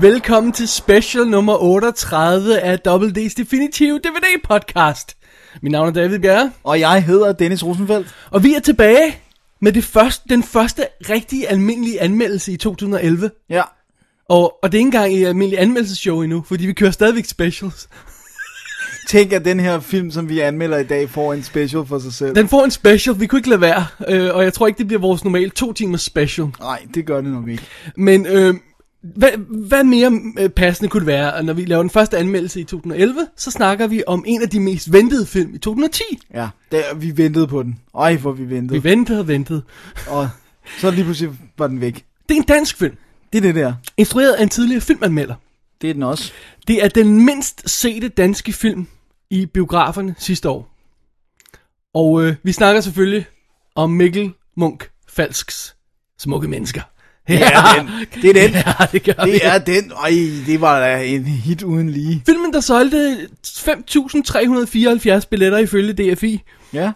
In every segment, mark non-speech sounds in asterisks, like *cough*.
Velkommen til special nummer 38 af Double D's Definitive DVD podcast. Mit navn er David Bjerre, Og jeg hedder Dennis Rosenfeldt. og vi er tilbage med det første, den første rigtig almindelige anmeldelse i 2011. Ja. Og, og det er ikke engang i almindelig anmeldelsesshow endnu, fordi vi kører stadigvæk specials. Tænk, at den her film, som vi anmelder i dag, får en special for sig selv. Den får en special, vi kunne ikke lade være, øh, og jeg tror ikke, det bliver vores normale to timers special. Nej, det gør det nok ikke. Men øh, hvad, hvad mere øh, passende kunne det være, at når vi laver den første anmeldelse i 2011, så snakker vi om en af de mest ventede film i 2010. Ja, der, vi ventede på den. Ej, hvor vi ventede. Vi ventede og ventede. Og så lige pludselig var den væk. Det er en dansk film, Det er det der. instrueret af en tidligere filmanmelder. Det er den også. Det er den mindst sete danske film i biograferne sidste år. Og øh, vi snakker selvfølgelig om Mikkel Munk Falsks Smukke Mennesker. Det er den. Det er den. *laughs* Ja, det gør vi. Det er den. Ej, det var da en hit uden lige. Filmen, der solgte 5.374 billetter ifølge DFI. Ja,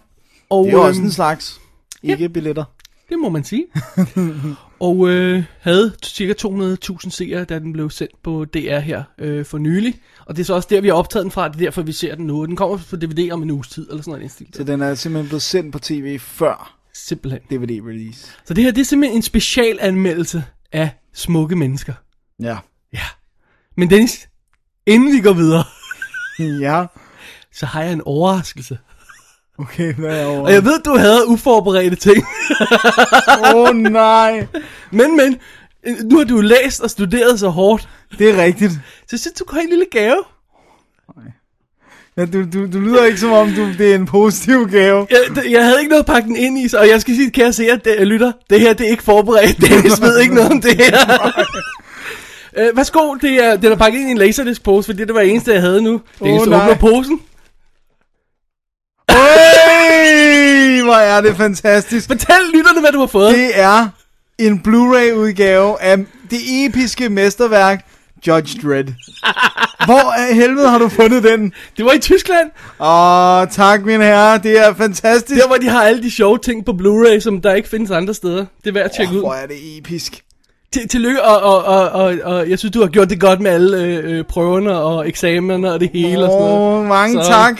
Og, det er også øhm, en slags ikke billetter. Det må man sige. *laughs* og øh, havde cirka 200.000 seere, da den blev sendt på DR her øh, for nylig. Og det er så også der, vi har optaget den fra. Det er derfor, vi ser den nu. Den kommer på DVD om en uges tid, eller sådan noget. Stil. Så den er simpelthen blevet sendt på tv før Simpelthen. DVD-release. Så det her, det er simpelthen en specialanmeldelse af smukke mennesker. Ja. Ja. Men Dennis, inden vi går videre, *laughs* Ja. så har jeg en overraskelse. Okay, hvad er over? Og jeg ved, du havde uforberedte ting. *laughs* Åh oh, nej. men, men, nu har du læst og studeret så hårdt. Det er rigtigt. Så synes, du kan have en lille gave. Ja, du, du, du lyder ikke som om, du, det er en positiv gave. Jeg, jeg havde ikke noget at pakke den ind i, så- og jeg skal sige, kære seere, det, jeg lytter, det her det er ikke forberedt. *laughs* Dennis ved ikke noget om det her. uh, *laughs* værsgo, det er, den er pakket ind i en laserdisc-pose, fordi det var det eneste, jeg havde nu. Dennis Åh, oh, åbner posen. Øj, hvor er det fantastisk. Fortæl lytterne, hvad du har fået. Det er en Blu-ray udgave af det episke mesterværk Judge Dredd. Hvor i helvede har du fundet den? Det var i Tyskland, Åh, tak min herre, det er fantastisk. der hvor de har alle de sjove ting på Blu-ray, som der ikke findes andre steder. Det er værd at tjekke Åh, ud. hvor er det episk. Til, tillykke, og, og, og, og, og jeg synes, du har gjort det godt med alle øh, øh, prøverne og eksamenerne og det hele og sådan noget. Mange Så- tak.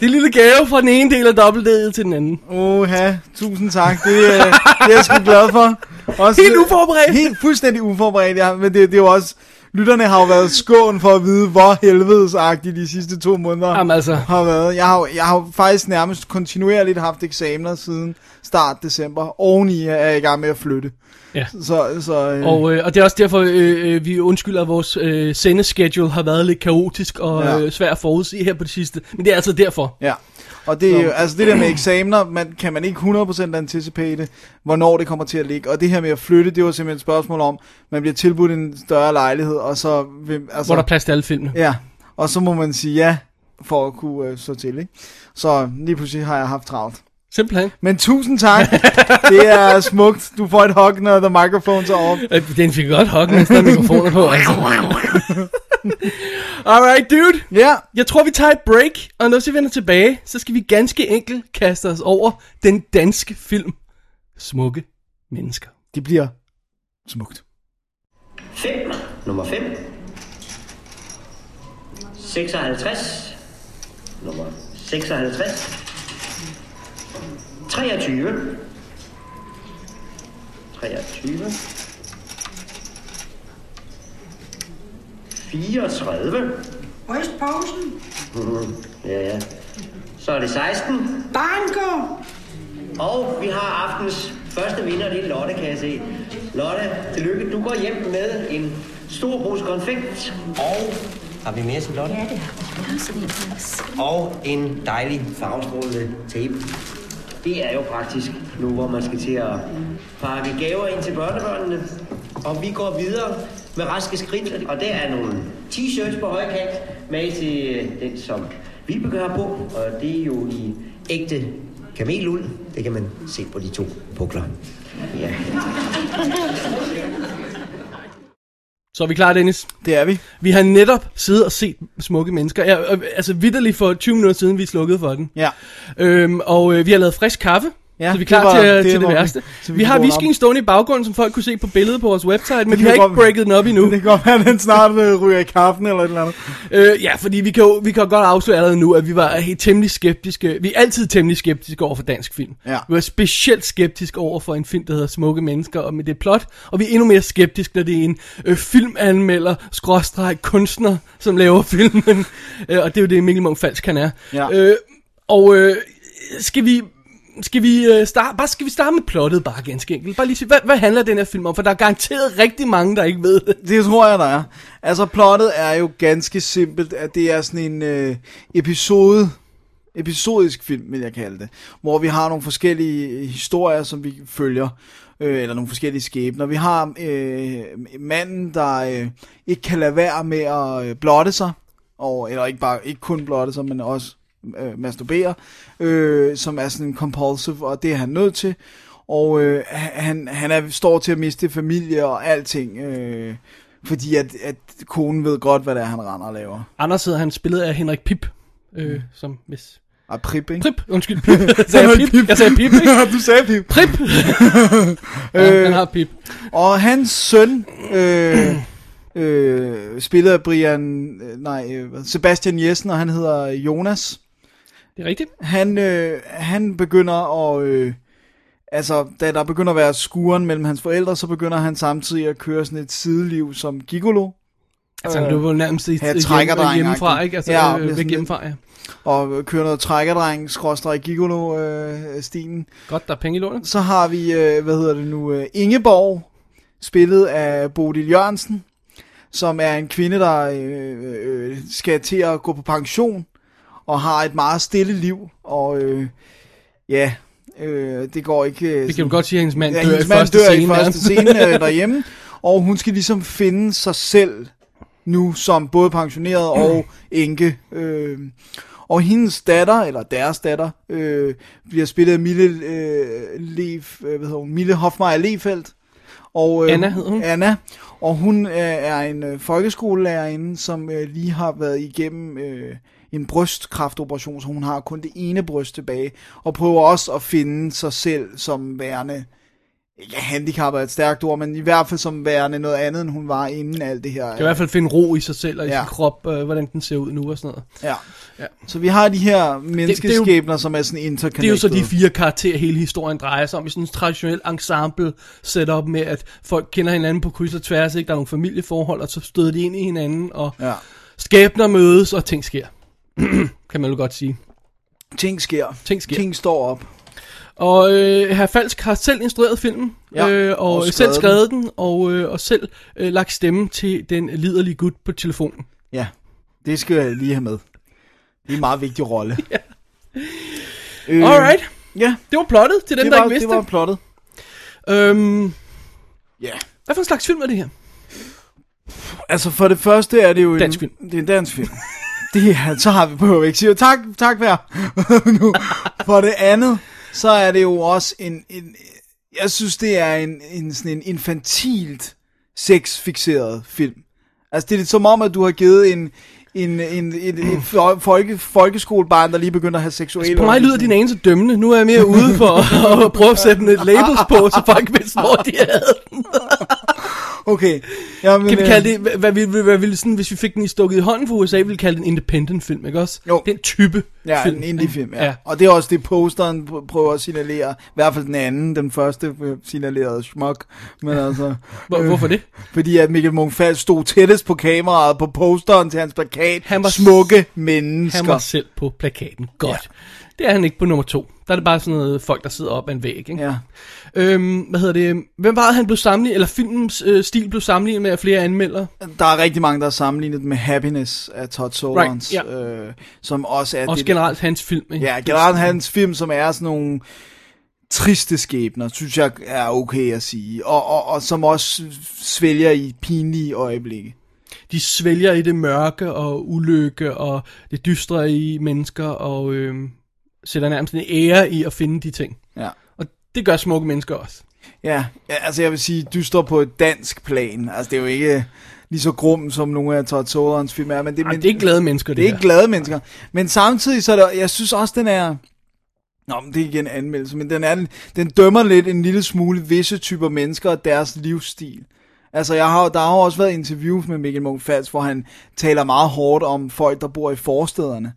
Det er en lille gave fra den ene del af dobbeltd'et til den anden. Åh, tusind tak. Det, øh, det er jeg sgu glad for. Også, Helt uforberedt. Helt fuldstændig uforberedt, ja. Men det, det er jo også... Lytterne har jo været skån for at vide, hvor helvedesagtigt de sidste to måneder Jamen altså. har været. Jeg har, jeg har faktisk nærmest kontinuerligt haft eksamener siden start december. Oveni er jeg i gang med at flytte. Ja. Så, så øh, Og, øh, og det er også derfor, øh, øh, vi undskylder, at vores øh, sendeschedule har været lidt kaotisk og ja. øh, svær at forudse her på det sidste. Men det er altså derfor. Ja, og det, er jo- altså det der med eksamener, man, kan man ikke 100% anticipate, hvornår det kommer til at ligge. Og det her med at flytte, det var simpelthen et spørgsmål om, man bliver tilbudt en større lejlighed, og så... Altså, Hvor der er plads til alle filmene. Ja, og så må man sige ja, for at kunne øh, så til, ikke? Så lige pludselig har jeg haft travlt. Simpelthen. Men tusind tak, *laughs* det er smukt. Du får et hug, når the microphones er off. Øh, Den fik godt hok, mens der er mikrofoner på. Altså. *laughs* Alright, dude. Ja, Jeg tror, vi tager et break, og når vi vender tilbage, så skal vi ganske enkelt kaste os over den danske film Smukke Mennesker. det bliver smukt. 5. Nummer 5. 56. Nummer 56. 23. 23. 34. Ryst posen. Ja, ja. Så er det 16. Banko. Og vi har aftens første vinder, det er Lotte, kan jeg se. Lotte, tillykke. Du går hjem med en stor pose konfekt. Og har vi mere til Lotte? Ja, det har vi. Og en dejlig farvestrålende tape. Det er jo praktisk nu, hvor man skal til at pakke gaver ind til børnebørnene. Og vi går videre med raske skridt, og der er nogle t-shirts på højkant smage til øh, den, som Vibeke har på, og det er jo i ægte kameluld. Det kan man se på de to pukler. Ja. Så er vi klar, Dennis. Det er vi. Vi har netop siddet og set smukke mennesker. Ja, øh, altså vidderligt for 20 minutter siden, vi slukkede for den. Ja. Øhm, og øh, vi har lavet frisk kaffe. Ja, så vi er det klar var- til, det det, til det vi. værste. Vi vi kan har whiskyen stående i baggrunden, som folk kunne se på billedet på vores website, men vi kan har ikke breaket den op endnu. Det kan godt være, at den snart øh, ryger i kaffen eller et eller andet. Øh, ja, fordi vi kan jo vi kan jo godt afsløre allerede nu, at vi var helt temmelig skeptiske. Vi er altid temmelig skeptiske over for dansk film. Ja. Vi var specielt skeptiske over for en film, der hedder Smukke Mennesker, og med det plot. Og vi er endnu mere skeptiske, når det er en øh, filmanmelder, skråstreg, kunstner, som laver *laughs* filmen. øh, og det er jo det, Mikkel Munch Falsk han er. Ja. Øh, og øh, skal vi... Skal vi, øh, starte, bare, skal vi starte med plottet bare ganske enkelt? Bare lige sige, hvad, hvad handler den her film om? For der er garanteret rigtig mange, der ikke ved det. Det tror jeg, der er. Altså, plottet er jo ganske simpelt, at det er sådan en øh, episode, episodisk film, vil jeg kalde det, hvor vi har nogle forskellige øh, historier, som vi følger, øh, eller nogle forskellige skæbner. Vi har øh, manden, der øh, ikke kan lade være med at øh, blotte sig, og, eller ikke bare ikke kun blotte sig, men også øh, masturbere, øh, som er sådan en compulsive, og det er han nødt til. Og øh, han, han er, står til at miste familie og alting, øh, fordi at, at konen ved godt, hvad det er, han render og laver. Anders hedder han spillet af Henrik Pip, øh, som hvis... Og Prip, ikke? Prip, undskyld, *laughs* Pip. Jeg sagde Pip, jeg sagde Pip, ikke? *laughs* du sagde Pip. Prip! *laughs* ja, han har Pip. Og hans søn, øh, øh, spillet af Brian, øh, nej, øh, Sebastian Jessen, og han hedder Jonas. Det er rigtigt. Han, øh, han begynder at... Øh, altså, da der begynder at være skuren mellem hans forældre, så begynder han samtidig at køre sådan et sideliv som gigolo. Altså, det var nærmest et Ja, hjem, trækkerdreng-agtigt. hjemmefra, ikke? Altså, Ja, øh, væk hjemmefra, ja. Og kører noget trækkerdreng, skråstrej gigolo øh. Godt, der er penge i lånet. Så har vi, øh, hvad hedder det nu, øh, Ingeborg, spillet af Bodil Jørgensen, som er en kvinde, der øh, øh, skal til at gå på pension, og har et meget stille liv, og øh, ja, øh, det går ikke... Øh, Vi kan jo godt sige, at hendes mand ja, dør hendes i mand første dør scene. i første scene øh, *laughs* derhjemme, og hun skal ligesom finde sig selv nu som både pensioneret og *clears throat* enke. Øh, og hendes datter, eller deres datter, øh, bliver spillet af Mille, øh, Lev, øh, hvad hedder hun, Mille Hofmeier Lefeldt. Og, øh, Anna hedder hun. Anna. Og hun øh, er en øh, folkeskolelærerinde, som øh, lige har været igennem øh, en brystkræftoperation, så hun har kun det ene bryst tilbage, og prøver også at finde sig selv som værende, ikke handicappet er et stærkt ord, men i hvert fald som værende noget andet, end hun var inden alt det her. Det er i hvert fald finde ro i sig selv og i Ja. sin krop, øh, hvordan den ser ud nu og sådan noget. Ja. Ja. ja. Så vi har de her menneskeskæbner, som er sådan interconnected. Det er jo så de fire karakterer, hele historien drejer sig om, i sådan en traditionel ensemble setup med, at folk kender hinanden på kryds og tværs, ikke? der er nogle familieforhold, og så støder de ind i hinanden, og Ja. skæbner mødes, og ting sker. *clears throat* kan man jo godt sige. Ting sker. Ting sker. Ting står op. Og øh, herr Falsk har selv instrueret filmen, Ja, øh, og, og skrevet selv den. skrevet den, og, øh, og selv øh, lagt stemme til den liderlige gut på telefonen. Ja, det skal jeg lige have med. Det er en meget vigtig rolle. *laughs* ja. øh, Alright, Ja, det var plottet til dem, det der var, ikke vidste det var plottet. Øhm, Ja. hvad for en slags film er det her? Altså for det første er det jo Dansk en, film. Det er en dansk film. *laughs* Det er, så har vi på ikke sige tak, tak vær. *laughs* nu. For det andet, så er det jo også en, en jeg synes det er en, en sådan en infantilt sexfixeret film. Altså det er lidt som om, at du har givet en, en, en, en, en folke, folkeskolebarn, der lige begynder at have seksuelle... Altså, på mig lyder din anelse dømmende. Nu er jeg mere ude for *laughs* at, at prøve at sætte et labels på, så folk vidste, hvor de havde den. *laughs* Okay. Jamen, Kan vi øh, kalde det, hvad, hvad, vi, hvad, vi, sådan, hvis vi fik den i stukket i hånden for USA, ville vi kalde det en independent film, ikke også? Jo. Den type Ja, film. en indie-film, ja. Ja. ja. Og det er også det, posteren pr- prøver at signalere. I hvert fald den anden, den første øh, signalerede smuk. Men altså... *laughs* Hvor, hvorfor det? Fordi at Mikkel Munch stod tættest på kameraet på posteren til hans plakat. Han var- Smukke mennesker. Han var selv på plakaten. Godt. Ja. Det er han ikke på nummer to. Der er det bare sådan noget folk, der sidder op ad en væg, ikke? Ja. Øhm, hvad hedder det? Hvem var det, han blev sammenlignet, eller filmens øh, stil blev sammenlignet med af flere anmeldere? Der er rigtig mange, der har sammenlignet med Happiness af Todd Solondz. Right, ja. øh, som også er Også det, generelt hans film, ikke? Ja, generelt hans film, som er sådan nogle triste skæbner, synes jeg er okay at sige. Og, og, og som også svælger i pinlige øjeblikke. de svælger i det mørke og ulykke og det dystre i mennesker og øh, sætter nærmest en ære i at finde de ting. Ja. Og det gør smukke mennesker også. Ja, ja, altså jeg vil sige, du står på et dansk plan. Altså det er jo ikke lige så grum, som nogle af Todd Solondz film er. Men det, Ej, men, det er ikke glade mennesker, det, det er her. ikke glade mennesker. Men samtidig så er der, jeg synes også, den er... Nå, men det er igen en anmeldelse, men den, er, den dømmer lidt en lille smule visse typer mennesker og deres livsstil. Altså, jeg har, der har også været interviews med Mikkel Munch Fals, hvor han taler meget hårdt om folk, der bor i forstederne.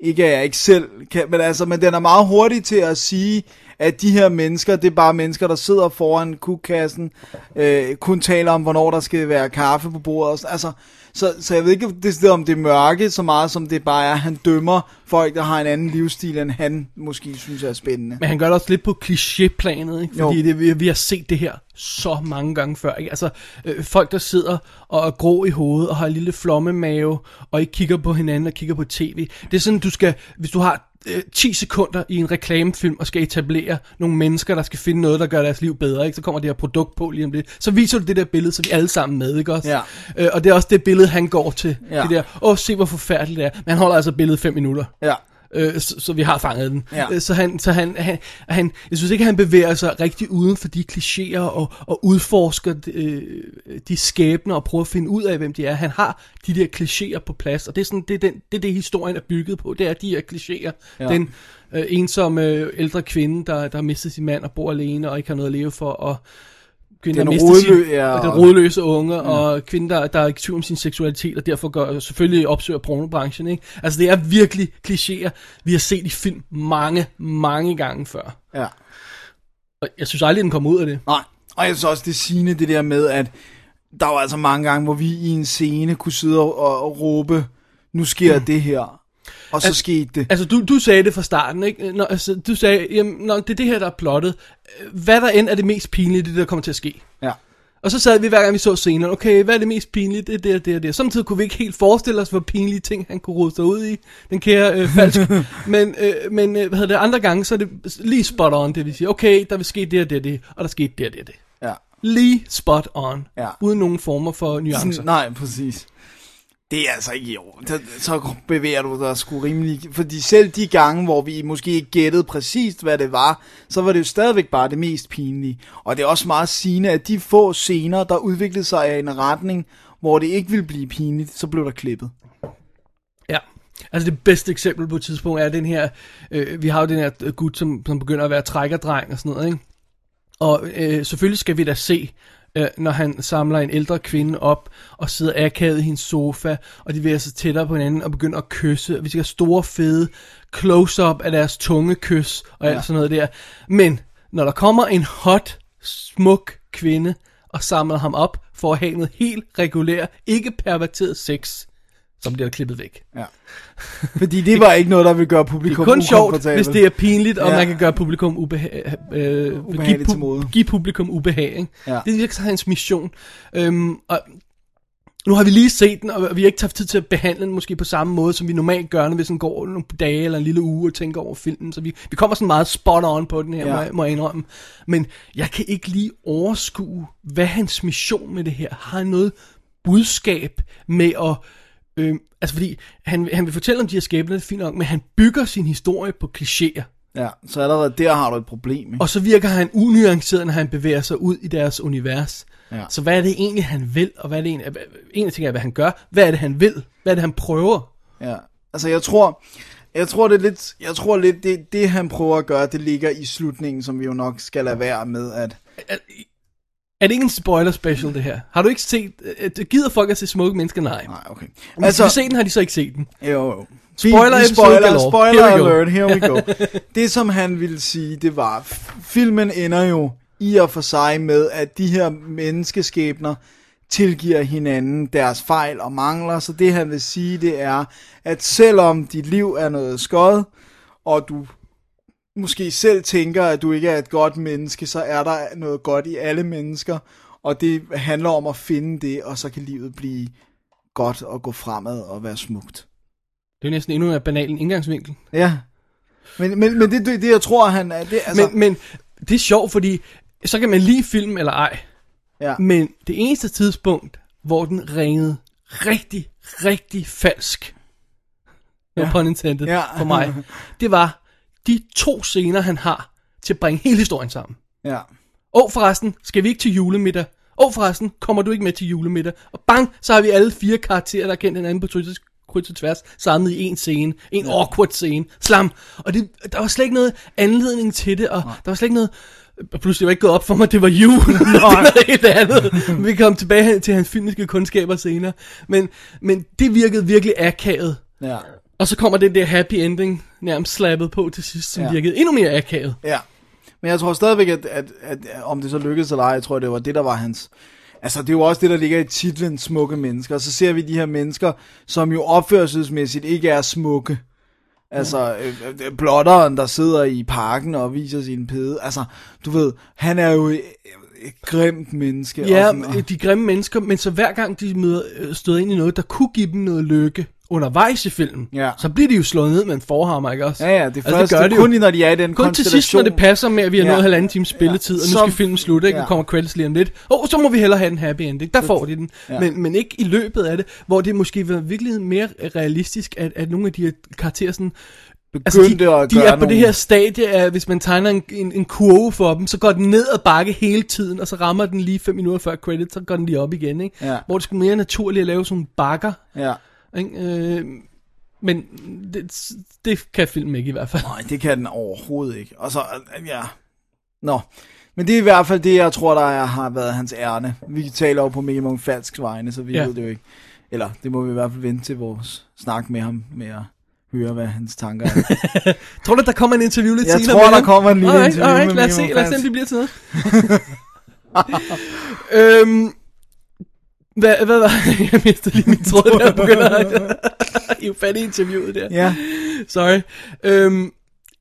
Ikke at jeg ikke selv kan, men altså, men den er meget hurtig til at sige, at de her mennesker, det er bare mennesker, der sidder foran kukkassen, øh, kun taler om, hvornår der skal være kaffe på bordet. og sådan. Altså, så, så jeg ved ikke, det er om det er mørke, så meget som det bare er, at han dømmer folk, der har en anden livsstil, end han måske synes er spændende. Men han gør det også lidt på klichéplanet, ikke? Fordi Jo. det, vi, vi har set det her så mange gange før. Ikke? Altså, øh, folk der sidder og er grå i hovedet og har en lille flommemave og ikke kigger på hinanden og kigger på tv. Det er sådan, du skal, hvis du har øh, 10 sekunder i en reklamefilm og skal etablere nogle mennesker, der skal finde noget, der gør deres liv bedre, ikke? så kommer det her produkt på lige om lidt. Så viser du det der billede, så vi alle sammen med, ikke også? Ja. Øh, og det er også det billede, han går til. Ja. Det der, åh, se hvor forfærdeligt det er. Men han holder altså billedet 5 minutter. Ja. Øh, så, så vi har fanget den. Ja. Øh, Så, han, så han, han, han, jeg synes ikke, han bevæger sig rigtig uden for de klichéer og, og udforsker øh, de skæbner og prøver at finde ud af, hvem de er. Han har de der klichéer på plads, og det er, sådan, det, er den, det er det, historien er bygget på. Det er de her klichéer. Ja. Den øh, ensomme øh, ældre kvinde, der, der har mistet sin mand og bor alene og ikke har noget at leve for, og kvinden, Den mister sin, rodlø- ja, og den rodløse unge, ja. og kvinden, der, der er i tvivl om sin seksualitet, og derfor gør, selvfølgelig opsøger pornobranchen. Ikke? Altså det er virkelig klichéer, vi har set i film mange, mange gange før. Ja. Og jeg synes aldrig, den kommer ud af det. Nej, og jeg synes også, det sigende det der med, at der var altså mange gange, hvor vi i en scene kunne sidde og, og, og råbe, nu sker mm. det her, og så Al- skete det. Altså, du, du sagde det fra starten, ikke? Når, altså, du sagde, jamen, når det er det her, der er plottet. Hvad der end er det mest pinlige, det det, der kommer til at ske. Ja. Og så sad vi hver gang vi så scenen, okay, hvad er det mest pinlige, det er det og det og det. Samtidig kunne vi ikke helt forestille os, hvor pinlige ting han kunne rode sig ud i, den kære øh, falsk. *laughs* men øh, men øh, hvad hedder det, andre gange, så er det lige spot on, det vil sige, okay, der vil ske det og det og det, og der skete det og det og det. Ja. Lige spot on, Ja. uden nogen former for nuancer. Sådan, *laughs* nej, præcis. Det er altså ikke i år. Så- bevæger du dig sgu rimelig... Fordi selv de gange, hvor vi måske ikke gættede præcist, hvad det var, så var det jo stadigvæk bare det mest pinlige. Og det er også meget sigende, at de få scener, der udviklede sig i en retning, hvor det ikke ville blive pinligt, så blev der klippet. Ja. Altså det bedste eksempel på et tidspunkt er den her, øh, vi har jo den her øh, gut, som, som begynder at være trækkerdreng og sådan noget, ikke? Og øh, selvfølgelig skal vi da se, øh, når han samler en ældre kvinde op og sidder akavet i hendes sofa, og de vil sig tættere på hinanden og begynder at kysse. Og vi skal have store, fede close-up af deres tunge kys og alt Ja. sådan noget der. Men når der kommer en hot, smuk kvinde og samler ham op for at have noget helt regulær, ikke perverteret sex, så bliver klippet væk. Ja. Fordi det var ikke noget, der ville gøre Det publikum er kun sjovt, hvis det er pinligt, og Ja. man kan gøre publikum ubehag, øh, give, til mode. give publikum ubehag. Ikke? Ja. Det er virkelig hans mission. Øhm, og nu har vi lige set den, og vi har ikke haft tid til at behandle den måske på samme måde, som vi normalt gør, når vi sådan går nogle dage eller en lille uge og tænker over filmen. Så vi, vi kommer sådan meget spot on på den her, Ja. må, jeg, må jeg indrømme. Men jeg kan ikke lige overskue, hvad hans mission med det her. Har noget budskab med at... Øh, altså fordi, han, han vil fortælle om de her skæbner, det er fint nok, men han bygger sin historie på klichéer. Ja, så allerede der har du et problem. Ikke? Og så virker han unuanceret, når han bevæger sig ud i deres univers. Ja. Så hvad er det egentlig, han vil, og hvad er det egentlig, en af tingene er, hvad han gør, hvad er det, han vil, hvad er det, han prøver? Ja, altså jeg tror, jeg tror det er lidt, jeg tror lidt, det, det han prøver at gøre, det ligger i slutningen, som vi jo nok skal lade være med, at Er, det ikke en spoiler special, det her? Har du ikke set, øh, gider folk at se smukke mennesker? Nej. nej, okay. Hvis altså, de se den, har de så ikke set den. Jo, jo. Spoiler Vi- vi spoiler, spoiler Here alert, here we go. *laughs* det som han ville sige, det var, filmen ender jo i og for sig med, at de her menneskeskæbner tilgiver hinanden deres fejl og mangler, så det han vil sige, det er, at selvom dit liv er noget skod, og du måske selv tænker, at du ikke er et godt menneske, så er der noget godt i alle mennesker, og det handler om at finde det, og så kan livet blive godt og gå fremad og være smukt. Det er næsten endnu en banal indgangsvinkel. Ja. Men, men, men det, det, det, jeg tror, han er... Det, altså, Men, men det er sjovt, fordi så kan man lide film eller ej. ja. Men det eneste tidspunkt, hvor den ringede rigtig, rigtig falsk, Ja. pun intended, Ja. for mig, *laughs* det var de to scener, han har til at bringe hele historien sammen. Ja. Og forresten, skal vi ikke til julemiddag? Og forresten, kommer du ikke med til julemiddag? Og bang, så har vi alle fire karakterer, der kender hinanden på kryds kryds og tværs, samlet i en scene. En ja. awkward scene. Slam. Og det, der var slet ikke noget anledning til det, og der var slet ikke noget... Pludselig var ikke gået op for mig, det var jul. *laughs* det var helt andet. Vi kom tilbage til hans filmiske kundskaber senere. Men, men det virkede virkelig akavet. Ja. Og så kommer den der happy ending nærmest slappet på til sidst, som Ja. virkede endnu mere akavet. Ja. Men jeg tror stadigvæk, at, at, at, at om det så lykkedes eller ej, jeg tror, det var det, der var hans... Altså, det er jo også det, der ligger i titlen Smukke Mennesker. Og så ser vi de her mennesker, som jo opførselsmæssigt ikke er smukke. Altså, øh, øh, blotteren, der sidder i parken og viser sin pede. Altså, du ved, han er jo et, et grimt menneske. Ja, og sådan, og, de grimme mennesker, men så hver gang de møder, øh, støder ind i noget, der kunne give dem noget lykke undervejs i filmen, Ja. så bliver de jo slået ned med en forhammer, ikke også? ja, ja, det, Altså, første, gør det de kun jo. når de er i den Kun til sidst, når det passer med, at vi har Ja. nået halvanden times spilletid, Ja. og nu skal filmen slutte, ikke? Ja. Ja. kommer credits lige om lidt. Åh, oh, så må vi hellere have en happy ending. Der får de den. Ja. Men, men ikke i løbet af det, hvor det måske vil virkelig mere realistisk, at, at nogle af de her karakterer sådan, Altså, Begyndte de, at de gøre er på nogle- det her stadie af, hvis man tegner en, en, en kurve for dem, så går den ned ad bakke hele tiden, og så rammer den lige 5 minutter før credit, så går den lige op igen, ikke? Ja. Hvor det skulle mere naturligt at lave sådan nogle bakker, Ja. Ikke? Øh, men det, det kan filmen ikke i hvert fald. Nej, det kan den overhovedet ikke. Og så, øh, ja. Nå. Men det er i hvert fald det, jeg tror, der er, har været hans ærne. Vi taler jo på Mikkel Munk Falsks vegne, så vi Ja. ved det jo ikke. Eller, det må vi i hvert fald vente til vores snak med ham, med at høre, hvad hans tanker er. *laughs* Tror du, der kommer en interview lidt Jeg senere tror, med der kommer en lille alright, interview alright, med lad os se, lad os se, om det bliver til noget. *laughs* øhm, hvad, hvad var *laughs* Jeg mistede lige min tråd, der begynder at *laughs* hive fat i interviewet der. Ja, Sorry. Øhm,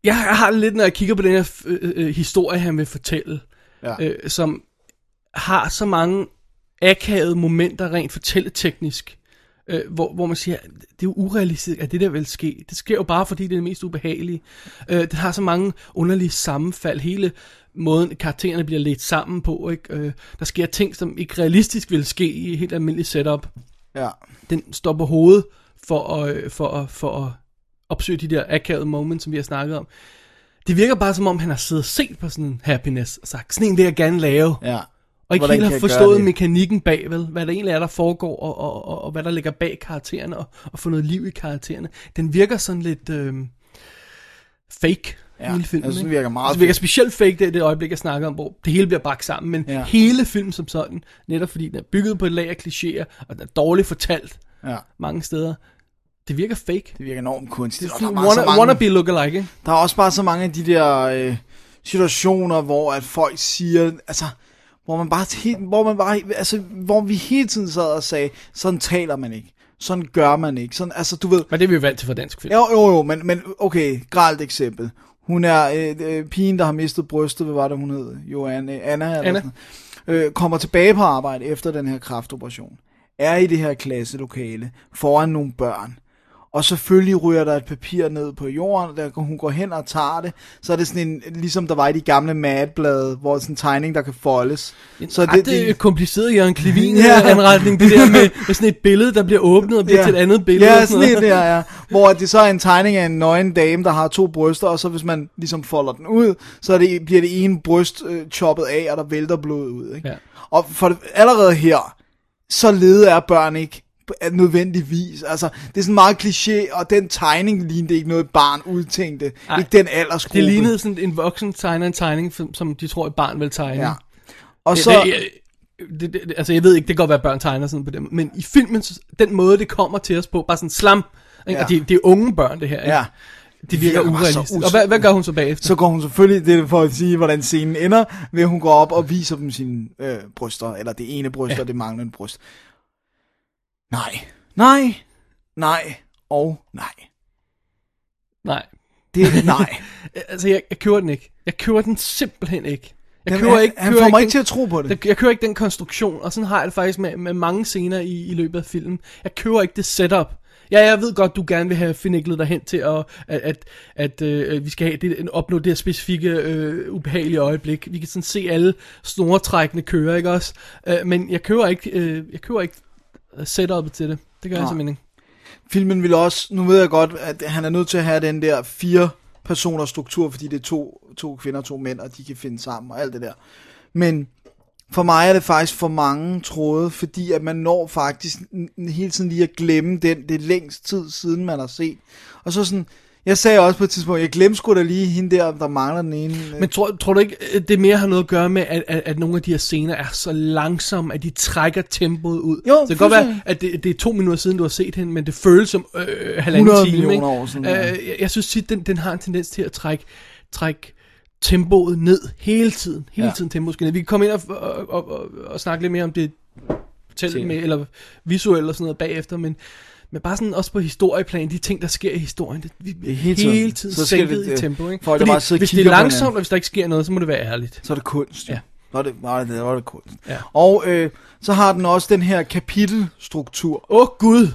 jeg har det lidt, når jeg kigger på den her øh, øh, historie, han vil fortælle, ja. øh, som har så mange akavede momenter rent fortælleteknisk, øh, hvor, hvor man siger, det er jo urealistisk, at det der vil ske. Det sker jo bare, fordi det er det mest ubehagelige. Øh, det har så mange underlige sammenfald. Hele måden, karaktererne bliver ledt sammen på. Ikke? Øh, der sker ting, som ikke realistisk vil ske i et helt almindeligt setup ja. den står på hovedet for at, øh, for at, for at opsøge de der akavede moments, som vi har snakket om. Det virker bare som om, han har siddet og set på sådan en happiness, og sagt, sådan en vil jeg gerne lave. ja. Og ikke Hvordan helt har forstået mekanikken bag, vel? Hvad der egentlig er, der foregår, og, og, og, og hvad der ligger bag karaktererne, og, og få noget liv i karaktererne. Den virker sådan lidt øh, fake, Ja, hele filmen. ikke? den virker meget det virker specielt fake, det det øjeblik, jeg snakker om, hvor det hele bliver bragt sammen. Men Ja. hele filmen som sådan, netop fordi den er bygget på et lag af klichéer, og den er dårligt fortalt, Ja, mange steder. Det virker fake. det virker enormt kunstigt. Det er der, er sådan wanna, mange, wannabe lookalike, ikke? der er også bare så mange af de der øh, situationer, hvor at folk siger, altså, hvor man bare, helt, hvor man bare, altså, hvor vi hele tiden sad og sagde, sådan taler man ikke. Sådan gør man ikke. Sådan, altså, du ved, Men det er vi jo vant til fra dansk film. Jo, jo, jo, men, men okay, gralt eksempel. Hun er øh, øh, pigen, der har mistet brystet, hvad var det, hun hed? Joanne, Anna, eller Anna. Sådan, øh, kommer tilbage på arbejde efter den her kraftoperation. Er i det her klasselokale foran nogle børn. Og selvfølgelig ryger der et papir ned på jorden, der hun går hen og tager det. Så er det sådan en, ligesom der var i de gamle madblade, hvor sådan en tegning, der kan foldes. Så det, det er kompliceret Jørgen Klevin *laughs* Ja. ja. anretning, det der med, med sådan et billede, der bliver åbnet og bliver ja. til et andet billede. Ja, og sådan noget. et der, ja. Hvor det så er en tegning af en nøgen dame, der har to bryster, og så hvis man ligesom folder den ud, så det, bliver det ene bryst øh, choppet af, og der vælter blod ud. Ikke? Ja. Og for allerede her, så lede er børn ikke nødvendigvis. Altså, det er sådan meget kliché, og den tegning lignede ikke noget barn udtænkte. Ej, ikke den aldersgruppe. Det lignede sådan en voksen tegner en tegning, som, de tror, et barn vil tegne. Ja. Og Det, så... det, det, det, det, altså jeg ved ikke, det kan godt være, at børn tegner sådan på dem, men i filmen, den måde, det kommer til os på, bare sådan slam, ikke? Ja. og det, det er unge børn, det her, ikke? Ja. det virker virker urealistisk. Og hvad, hvad gør hun så bagefter? Så går hun selvfølgelig, det er for at sige, hvordan scenen ender, ved hun går op og viser dem sine øh, bryster, eller det ene bryst ja. og det manglende bryst. Nej, nej, nej og nej. Nej, Det er nej. *laughs* altså jeg, jeg køber den ikke. Jeg køber den simpelthen ikke. Jeg Den køber er- ikke, han køber får mig ikke til at tro på det. Jeg, jeg kører ikke den konstruktion, og sådan har jeg det faktisk med, med mange scener i, i løbet af filmen. Jeg kører ikke det setup. Ja, jeg ved godt, du gerne vil have finæklet dig hen til, at, at, at, at øh, vi skal have det, opnå det her specifikke øh, ubehagelige øjeblik. Vi kan sådan se alle snoretrækkende køre, ikke også? Øh, men jeg kører ikke, øh, jeg kører ikke setupet til det. Det gør jeg Nej. simpelthen ikke. Filmen vil også, nu ved jeg godt, at han er nødt til at have den der fire personers struktur, fordi det er to, to kvinder og to mænd, og de kan finde sammen og alt det der. Men for mig er det faktisk for mange tråde, fordi at man når faktisk hele tiden lige at glemme den, det længst tid siden, man har set. Og så sådan, jeg sagde også på et tidspunkt, jeg glemte sgu da lige hende der, der mangler den ene. øh, Men tror, tror du ikke, at det mere har noget at gøre med, at, at, at nogle af de her scener er så langsomme, at de trækker tempoet ud? Jo, så det kan godt være, at det, det er to minutter siden, du har set hende, men det føles som øh, halvanden 100 time. millioner ikke? år siden. Øh, jeg, jeg synes tit, den, den har en tendens til at trække, trække tempoet ned hele tiden. Hele Ja. tiden tempoet skal ned. Vi kan komme ind og, og, og, og, og snakke lidt mere om det med, eller visuelt og sådan noget bagefter, men, men bare sådan også på historieplan, de ting, der sker i historien, det, vi Det er hele hele tiden. tiden, Så skal sænket det- i tempo. Ikke? folk, Fordi bare hvis det er langsomt, og hvis der ikke sker noget, så må det være ærligt. Så er det kunst. jo. Ja. Så er det, nej, det var det kunst. Ja. Og øh, så har den også den her kapitelstruktur. Åh oh, gud!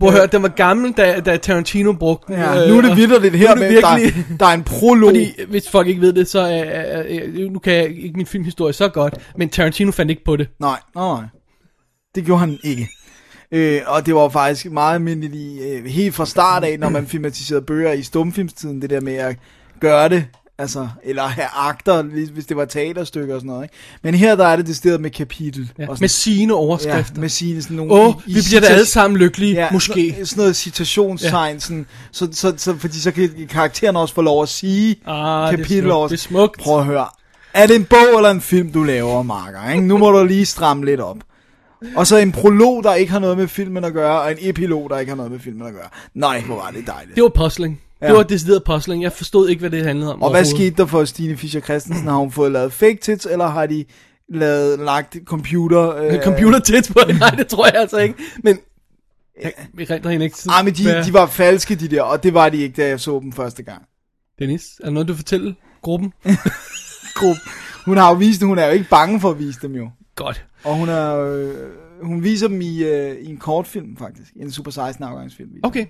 Prøv at høre, den var gammel, da, da Tarantino brugte den. Ja, øh, nu er det vidderligt her er det med, virkelig- der, der er en prolog. Fordi, hvis folk ikke ved det, så er, er, er, nu kan jeg ikke min filmhistorie så godt, men Tarantino fandt ikke på det. Nej, nej. Det gjorde han ikke. Øh, og det var faktisk meget almindeligt øh, helt fra start af, når man filmatiserede bøger i stumfilmstiden, det der med at gøre det, altså, eller have akter, hvis det var teaterstykker og sådan noget. Ikke? Men her der er det decideret med kapitel. Ja, og med sine overskrifter. ja, med sine sådan nogle... Åh, oh, i- vi bliver da alle sammen lykkelige, Ja, måske. Sådan, sådan noget citationstegn, ja. sådan, så, så, så, fordi så kan karakteren også få lov at sige Ah, det er kapitel smukt, over- det er smukt. Prøv at høre. Er det en bog eller en film, du laver, Marker? Ikke? Nu må du lige stramme lidt op. Og så en prolog, der ikke har noget med filmen at gøre, og en epilog, der ikke har noget med filmen at gøre. Nej, hvor var det dejligt. Det var puzzling. Ja. Det var decideret puzzling. Jeg forstod ikke, hvad det handlede om Og hvad skete der for Stine Fischer Christensen? Har hun fået lavet fake tits, eller har de lavet, lagt computer... Øh, Computer tæt på *laughs* Nej, det tror jeg altså ikke. Men jeg, vi render hende ikke. Ej, men de, de var falske, de der, og det var de ikke, da jeg så dem første gang. Dennis, er der noget, du fortæller gruppen? *laughs* Gruppe. Hun har jo vist hun er jo ikke bange for at vise dem jo. Godt. Og hun er, øh, hun viser dem i, øh, i en kortfilm faktisk. En Super 16 afgangsfilm. viser. Okay.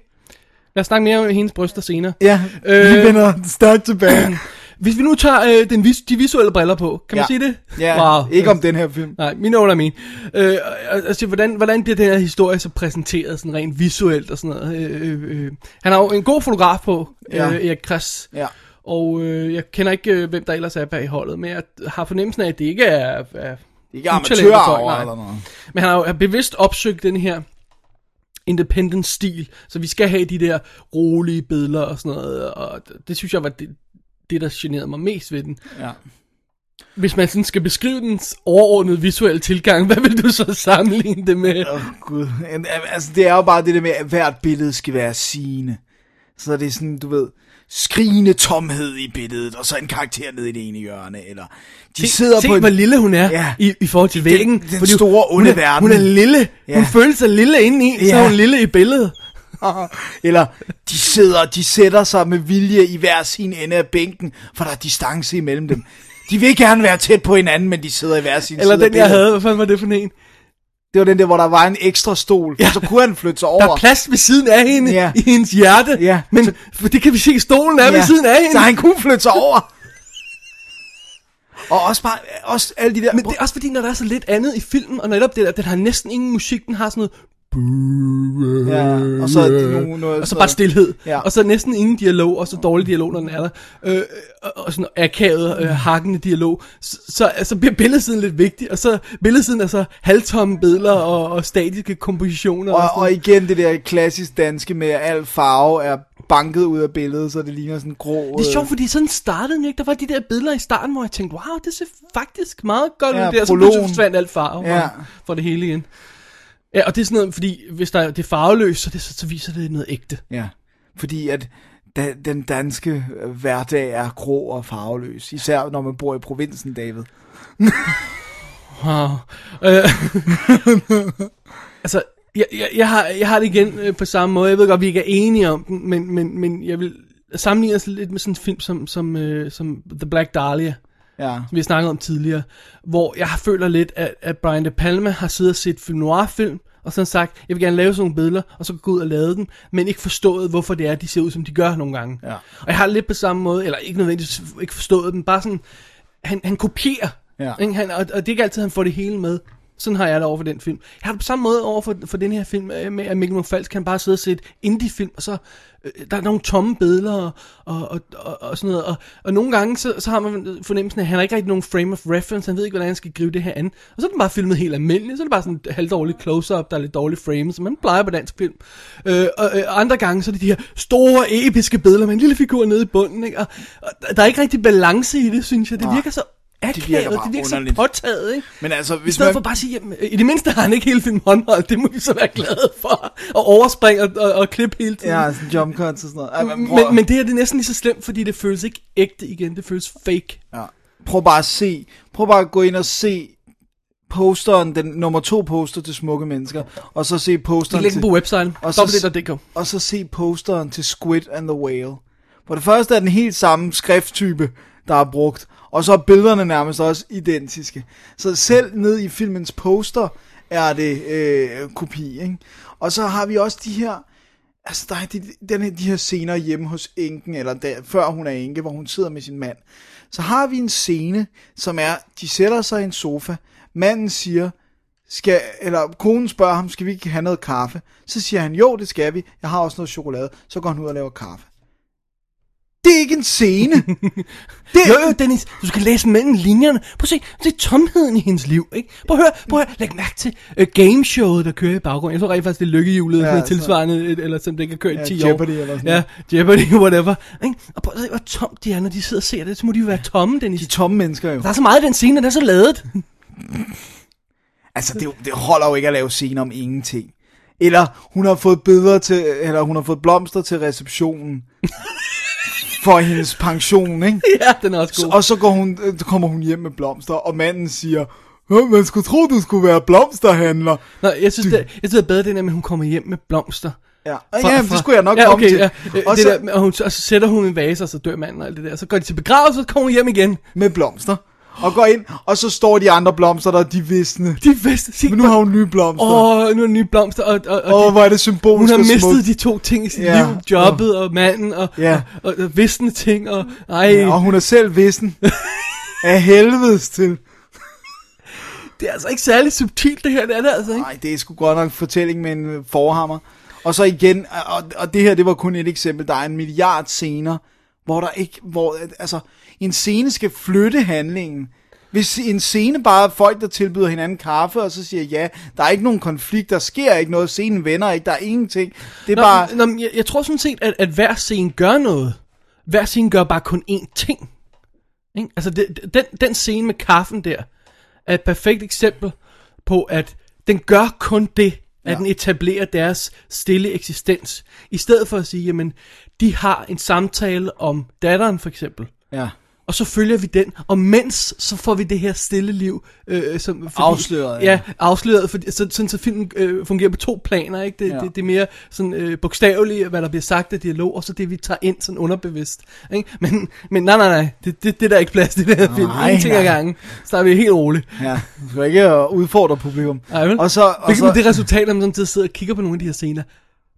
Lad os snakke mere om hendes bryster senere. Ja, Øh. vi vender stærkt tilbage. *clears throat* Hvis vi nu tager øh, den vis- de visuelle briller på, kan man Ja. sige det? Ja, Wow. ikke om den her film. Nej, mine under min. Øh, altså, hvordan, hvordan bliver den her historie så præsenteret, sådan rent visuelt og sådan noget? Øh, øh, øh. Han har jo en god fotograf på, Ja. øh, Erik Kress. Ja. Og øh, jeg kender ikke, øh, hvem der ellers er bag holdet, men jeg har fornemmelsen af, at det ikke er... er Ikke amatører nej. eller noget. men han har jo bevidst opsøgt den her independent stil, så vi skal have de der rolige billeder og sådan noget, og det, synes jeg var det, det, der generede mig mest ved den. Ja. Hvis man sådan skal beskrive dens overordnede visuelle tilgang, *laughs* hvad vil du så sammenligne det med? Åh, oh, gud. Altså, det er jo bare det der med, at hvert billede skal være sigende. Så det er sådan, du ved, skrigende tomhed i billedet, og så en karakter nede i det ene hjørne, eller de sidder se på en... hvor lille hun er Ja. i, i forhold til væggen. den Fordi store, hun onde er, verden. Hun er lille. Ja. Hun føler sig lille indeni, ja. så er hun lille i billedet. *laughs* Eller de sidder, de sætter sig med vilje i hver sin ende af bænken, for der er distance imellem dem. De vil gerne være tæt på hinanden, men de sidder i hver sin Eller side den, jeg havde. Hvad fanden var det for en? Det var den der, hvor der var en ekstra stol, ja. så kunne han flytte sig over. Der er plads ved siden af hende, Ja. i hendes hjerte. Ja. Men for det kan vi se, stolen er ja. ved siden af hende. Så han kunne flytte sig over. Og også bare, også alle de der... Men det er også fordi, når der er så lidt andet i filmen, og netop det der, den har næsten ingen musik, den har sådan noget... Ja, og så nogle, noget, Og så bare stillhed. Ja. Og så næsten ingen dialog, og så dårlig dialog, når den er der. Øh, og, og sådan akavet, øh, hakkende dialog. Så, så altså, bliver billedsiden lidt vigtig, og så billedsiden er så halvtomme billeder og, og statiske kompositioner. Og, sådan og igen det der klassisk danske med, at al farve er banket ud af billedet, så det ligner sådan grå... Det er øh, sjovt, fordi sådan startede den ikke. Der var de der billeder i starten, hvor jeg tænkte, wow, det ser faktisk meget godt Ja, ud der. Så prologen. pludselig forsvandt alt farve ja. for det hele igen. Ja, og det er sådan noget, fordi hvis der, det er farveløst, så, det, så, så viser det noget ægte. Ja, fordi at da, den danske øh, hverdag er grå og farveløs. Især når man bor i provinsen, David. Wow. *laughs* Øh, altså, jeg, jeg, jeg, har, jeg har det igen øh, på samme måde. Jeg ved godt, vi ikke er enige om den, men, men, men jeg vil sammenligne os lidt med sådan en film som, som, øh, som The Black Dahlia, Ja. som vi har snakket om tidligere, hvor jeg føler lidt, at, at Brian De Palma har siddet og set film noir-film, og sådan sagt, jeg vil gerne lave sådan nogle billeder, og så gå ud og lave dem, men ikke forstået, hvorfor det er, de ser ud, som de gør nogle gange. Ja. Og jeg har lidt på samme måde, eller ikke nødvendigvis ikke forstået dem, bare sådan, han, han kopierer, Ja. ikke? Han, og, og det er ikke altid, han får det hele med. Sådan har jeg det over for den film. Jeg har det på samme måde over for, for den her film, øh, med at Mikkel Falsk kan bare sidde og se et indie-film, og så øh, der er nogle tomme billeder og, og, og, og, og sådan noget. Og, og nogle gange, så, så har man fornemmelsen af, at han har ikke rigtig nogen frame of reference, han ved ikke, hvordan han skal gribe det her an. Og så er den bare filmet helt almindeligt, så er det bare sådan et halvdårligt close-up, der er lidt dårlige frames, som man plejer på dansk film. Øh, og øh, andre gange, så er det de her store, episke billeder med en lille figur nede i bunden, ikke? Og, og der er ikke rigtig balance i det, synes jeg. Det virker så akavet, det virker virker, bare det virker så underligt. påtaget, ikke? Men altså, I hvis stedet man... for bare at sige, jamen, i det mindste har han ikke hele filmen håndholdt, det må vi så være glade for. Og overspringe og, og, og klippe hele tiden. Ja, sådan jump cuts og sådan noget. Ej, men, prøv, men, men det her det er næsten lige så slemt, fordi det føles ikke ægte igen, det føles fake. ja. prøv bare at se, prøv bare at gå ind og se posteren, den nummer to poster til Smukke Mennesker, og så se Det posteren ligger til, på websiden, og så- www.dk. og så se posteren til Squid and the Whale. For det første er den helt samme skrifttype, der er brugt, og så er billederne nærmest også identiske. Så selv ned i filmens poster er det øh, kopi, ikke? Og så har vi også de her, altså der er de, den her, de her scener hjemme hos enken, eller der, før hun er enke, hvor hun sidder med sin mand. Så har vi en scene, som er, de sætter sig i en sofa, manden siger, skal, eller konen spørger ham, skal vi ikke have noget kaffe? Så siger han, jo, det skal vi. Jeg har også noget chokolade. Så går han ud og laver kaffe. Det er ikke en scene. det, *laughs* Jo, jo, Dennis, du skal læse mellem linjerne. Prøv at se, det er tomheden i hendes liv, ikke? Prøv at høre, prøv at høre, læg mærke til uh, gameshowet, der kører i baggrunden. Jeg tror rent faktisk, det er lykkehjulet, Ja, så- tilsvarende, et- eller som det kan køre i Ja, 10 år. Jeopardy eller sådan Ja, Jeopardy, *laughs* whatever. Ikke? Og prøv at se, hvor tomt de er, når de sidder og ser det. Så må de jo være tomme, Dennis. de tomme mennesker jo. Der er så meget i den scene, den er så ladet. Altså, det, det holder jo ikke at lave scener om ingenting. Eller hun har fået billeder til, eller hun har fået blomster til receptionen. *laughs* for hendes pension, ikke? *laughs* ja, den er også Så, god. og så går hun, øh, kommer hun hjem med blomster, og manden siger, "Hå, man skulle tro, du skulle være blomsterhandler. Nå, jeg synes, det, jeg synes, det er bedre, det der med, at hun kommer hjem med blomster. Ja, ja det skulle jeg nok ja, komme okay, til. Ja, og det så der, og, hun, og så sætter hun en vase, og så dør manden og alt det der. Så går de til begravelse, og så kommer hun hjem igen. med blomster. Og går ind, og så står de andre blomster der, de visne. De vidste, sig, Men nu har hun nye blomster. Åh, Åh, nu er nye blomster, og, og, og oh, de, hvor er det symbolisk hun har mistet de to ting i sit Ja. liv. Jobbet og manden, og, Ja. og, og, og visne ting, og ej, Ja, og hun er selv vissen. *laughs* Af helvedes til. det er altså ikke særlig subtilt det her, det er det altså ikke. Nej, det er sgu godt nok fortælling med en øh, forhammer. Og så igen, og, og det her, det var kun et eksempel. Der er en milliard scener, hvor der ikke, hvor, altså, en scene skal flytte handlingen. Hvis en scene bare er folk, der tilbyder hinanden kaffe, og så siger ja, der er ikke nogen konflikt, der sker ikke noget, scenen vender ikke, der er ingenting. Det er Nå, bare, nå, jeg, jeg tror sådan set, at, at hver scene gør noget. Hver scene gør bare kun én ting. Ikke? Altså, det, den, den scene med kaffen der, er et perfekt eksempel på, at den gør kun det, at Ja. den etablerer deres stille eksistens. I stedet for at sige, jamen, de har en samtale om datteren for eksempel. ja. Og så følger vi den, og mens så får vi det her stille liv øh, som, fordi, Afsløret, ja. Ja, afsløret, fordi, så, sådan så filmen øh, fungerer på to planer, ikke? Det, Ja. det, det er mere sådan øh, bogstaveligt, hvad der bliver sagt af dialog, og så det vi tager ind sådan underbevidst, ikke? Men, men nej, nej, nej, det, det, det er der ikke plads til det her film, Nej, ingenting ad nej. gangen, så er vi helt roligt. ja. Du skal ikke øh, udfordre publikum. Ej, vel? Og så, og Hvilket så, det resultat, når man sådan sidder og kigger på nogle af de her scener,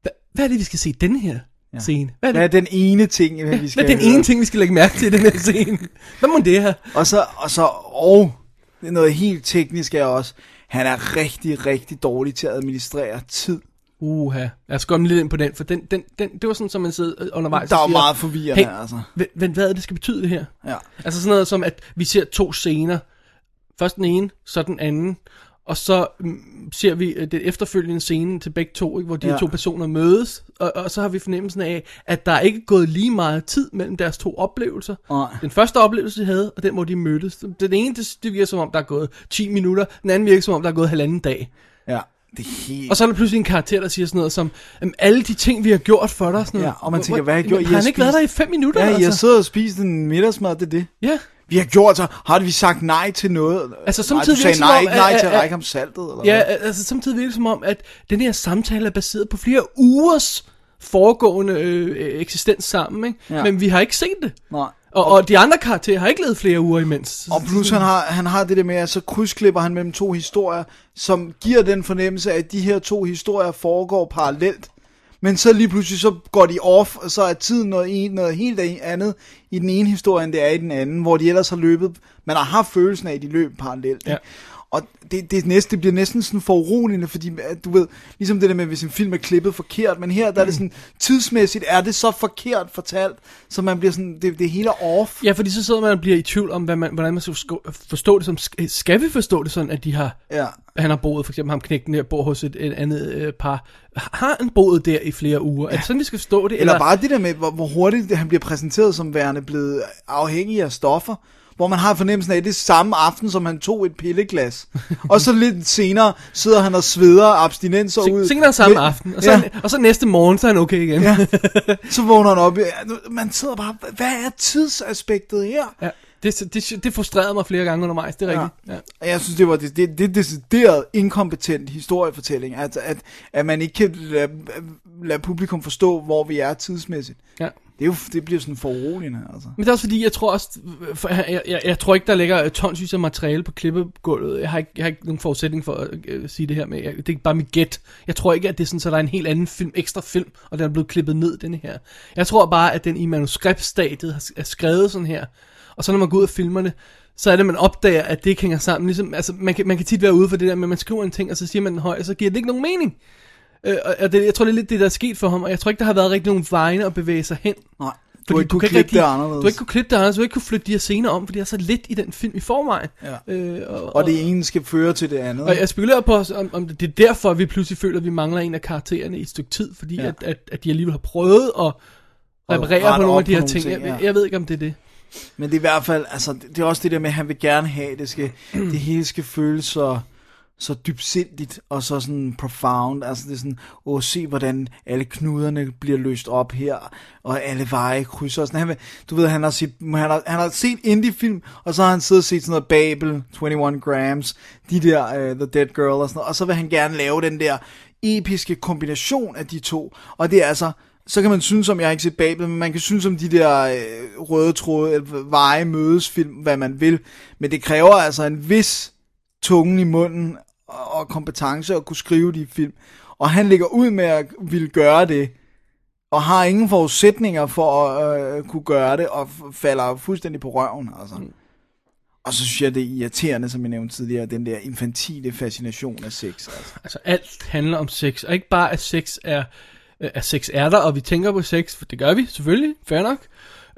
hvad, hvad er det, vi skal se den her ja. scene? Hvad er det? hvad er den ene ting, vi Hvad skal er den ene ting, vi skal lægge mærke til i den her scene? Hvad må det her? Og så, og så, og det er noget helt teknisk er også, han er rigtig, rigtig dårlig til at administrere tid. Uha, jeg skal komme lidt ind på den, for den, den, den, det var sådan, som man sidder øh, undervejs Der er siger, meget forvirrende, Hey, altså. Men, hvad er det, det skal betyde det her? Ja. Altså sådan noget som, at vi ser to scener. Først den ene, så den anden. Og så mm, ser vi øh, det efterfølgende scene til begge to, ikke, hvor de Ja. her to personer mødes. Og, og så har vi fornemmelsen af, at der er ikke gået lige meget tid mellem deres to oplevelser. Nej. Den første oplevelse, de havde, og den, hvor de mødtes. Den ene, det, det virker som om, der er gået 10 minutter. Den anden virker som om, der er gået halvanden dag. Ja, det er helt... Og så er der pludselig en karakter, der siger sådan noget som, "Jamen, alle de ting, vi har gjort for dig. Sådan noget. Ja, og man tænker, Hvor- hvad har I gjort? Har han ikke været der i spist- fem minutter? Ja, jeg altså? sidder og spiser en middagsmad, det er det. Ja, Vi har gjort så, har vi sagt nej til noget? Altså, nej, samtidig du sagde nej, ikke om, nej til at række om saltet, eller ja hvad? altså samtidig virker det som om, at den her samtale er baseret på flere ugers foregående øh, eksistens sammen, ikke? Ja. men vi har ikke set det. Nej. Og, og de andre karakterer har ikke levet flere uger imens. Og plus han har, han har det der med, at så krydsklipper han mellem to historier, som giver den fornemmelse af, at de her to historier foregår parallelt. Men så lige pludselig så går de off, og så er tiden noget, noget helt andet i den ene historie, end det er i den anden, hvor de ellers har løbet, man har haft følelsen af, at de løb parallelt. Ja. Og det, det, næste, det bliver næsten sådan foruroligende, fordi du ved, ligesom det der med, hvis en film er klippet forkert, men her der er det sådan, tidsmæssigt er det så forkert fortalt, så man bliver sådan, det, det hele er off. Ja, fordi så sidder man og bliver i tvivl om, hvad man, hvordan man skal forstå- forstå det som. Skal vi forstå det sådan, at de har... Ja. Han har boet, for eksempel ham knægten der, bor hos et, et andet øh, par. Har han boet der i flere uger? Er det sådan, vi skal forstå det? Eller bare det der med, hvor, hvor hurtigt han bliver præsenteret som værende blevet afhængig af stoffer. Hvor man har fornemmelsen af, at det er samme aften, som han tog et pilleglas. *laughs* og så lidt senere sidder han og sveder abstinenser ud. Senere samme Men- aften, og så, ja, og så næste morgen, så er han okay igen. ja. *laughs* Så vågner han op. Ja, Man sidder bare, hvad er tidsaspektet her? Ja, det, det, det frustrerede mig flere gange undervejs, det er rigtigt. Ja. Jeg synes, det var det, det, det decideret inkompetent historiefortælling, at, at, at man ikke kan lade, lade publikum forstå, hvor vi er tidsmæssigt. Ja. Det, er jo, det bliver sådan foruroligende, altså. Men det er også fordi, jeg tror også, for jeg, jeg, jeg, jeg tror ikke, der ligger tonsvis af materiale på klippegulvet. Jeg har ikke, jeg har ikke nogen forudsætning for at øh, sige det her, men jeg, det er bare mit gæt. Jeg tror ikke, at det er sådan, så der er en helt anden film, ekstra film, og den er blevet klippet ned, denne her. Jeg tror bare, at den i manuskriptstadiet har- er skrevet sådan her, og så når man går ud af filmerne, så er det, man opdager, at det ikke hænger sammen. Ligesom, altså, man, kan, man kan tit være ude for det der at man skriver en ting, og så siger man den højt, og så giver det ikke nogen mening. Øh, og- og det, jeg tror, det er lidt det, der er sket for ham, og jeg tror ikke, der har været rigtig nogen vegne at bevæge sig hen. Nej, du har ikke kunne klippe det rigtig- anderledes. Du har ikke kunne klippe det anderledes, du har ikke kunne flytte de her scener om, fordi der er så lidt i den film i forvejen. Ja. Øh, og, Og det ene skal føre til det andet. og jeg spekulerer på, om, om det er derfor, at vi pludselig føler, at vi mangler en af karaktererne i et stykke tid, fordi Ja. at, at, at de alligevel har prøvet at reparere på nogle af de her ting. ting, jeg, ja. jeg ved ikke, om det er det. Men det er i hvert fald, altså, det det er også det der med, at han vil gerne have, det skal, *clears throat* det hele skal føles så, så dybsindigt og så sådan profound. Altså det er sådan, åh, se hvordan alle knuderne bliver løst op her, og alle veje krydser. og Sådan. Han vil, du ved, han har, set, han, har, han har set indie-film, og så har han siddet og set sådan noget Babel, 21 Grams, de der uh, The Dead Girl og sådan noget, og så vil han gerne lave den der episke kombination af de to. Og det er altså, så kan man synes om, jeg har ikke set Babel, men man kan synes om de der øh, røde tråde, eller veje mødes film, hvad man vil. Men det kræver altså en vis tungen i munden og, og kompetence at kunne skrive de film. Og han ligger ud med at ville gøre det, og har ingen forudsætninger for at øh, kunne gøre det, og falder fuldstændig på røven. Altså. Og så synes jeg, det er irriterende, som jeg nævnte tidligere, den der infantile fascination af sex. Altså. Altså alt handler om sex, og ikke bare at sex er, øh, at sex er der, og vi tænker på sex, for det gør vi selvfølgelig, fair nok,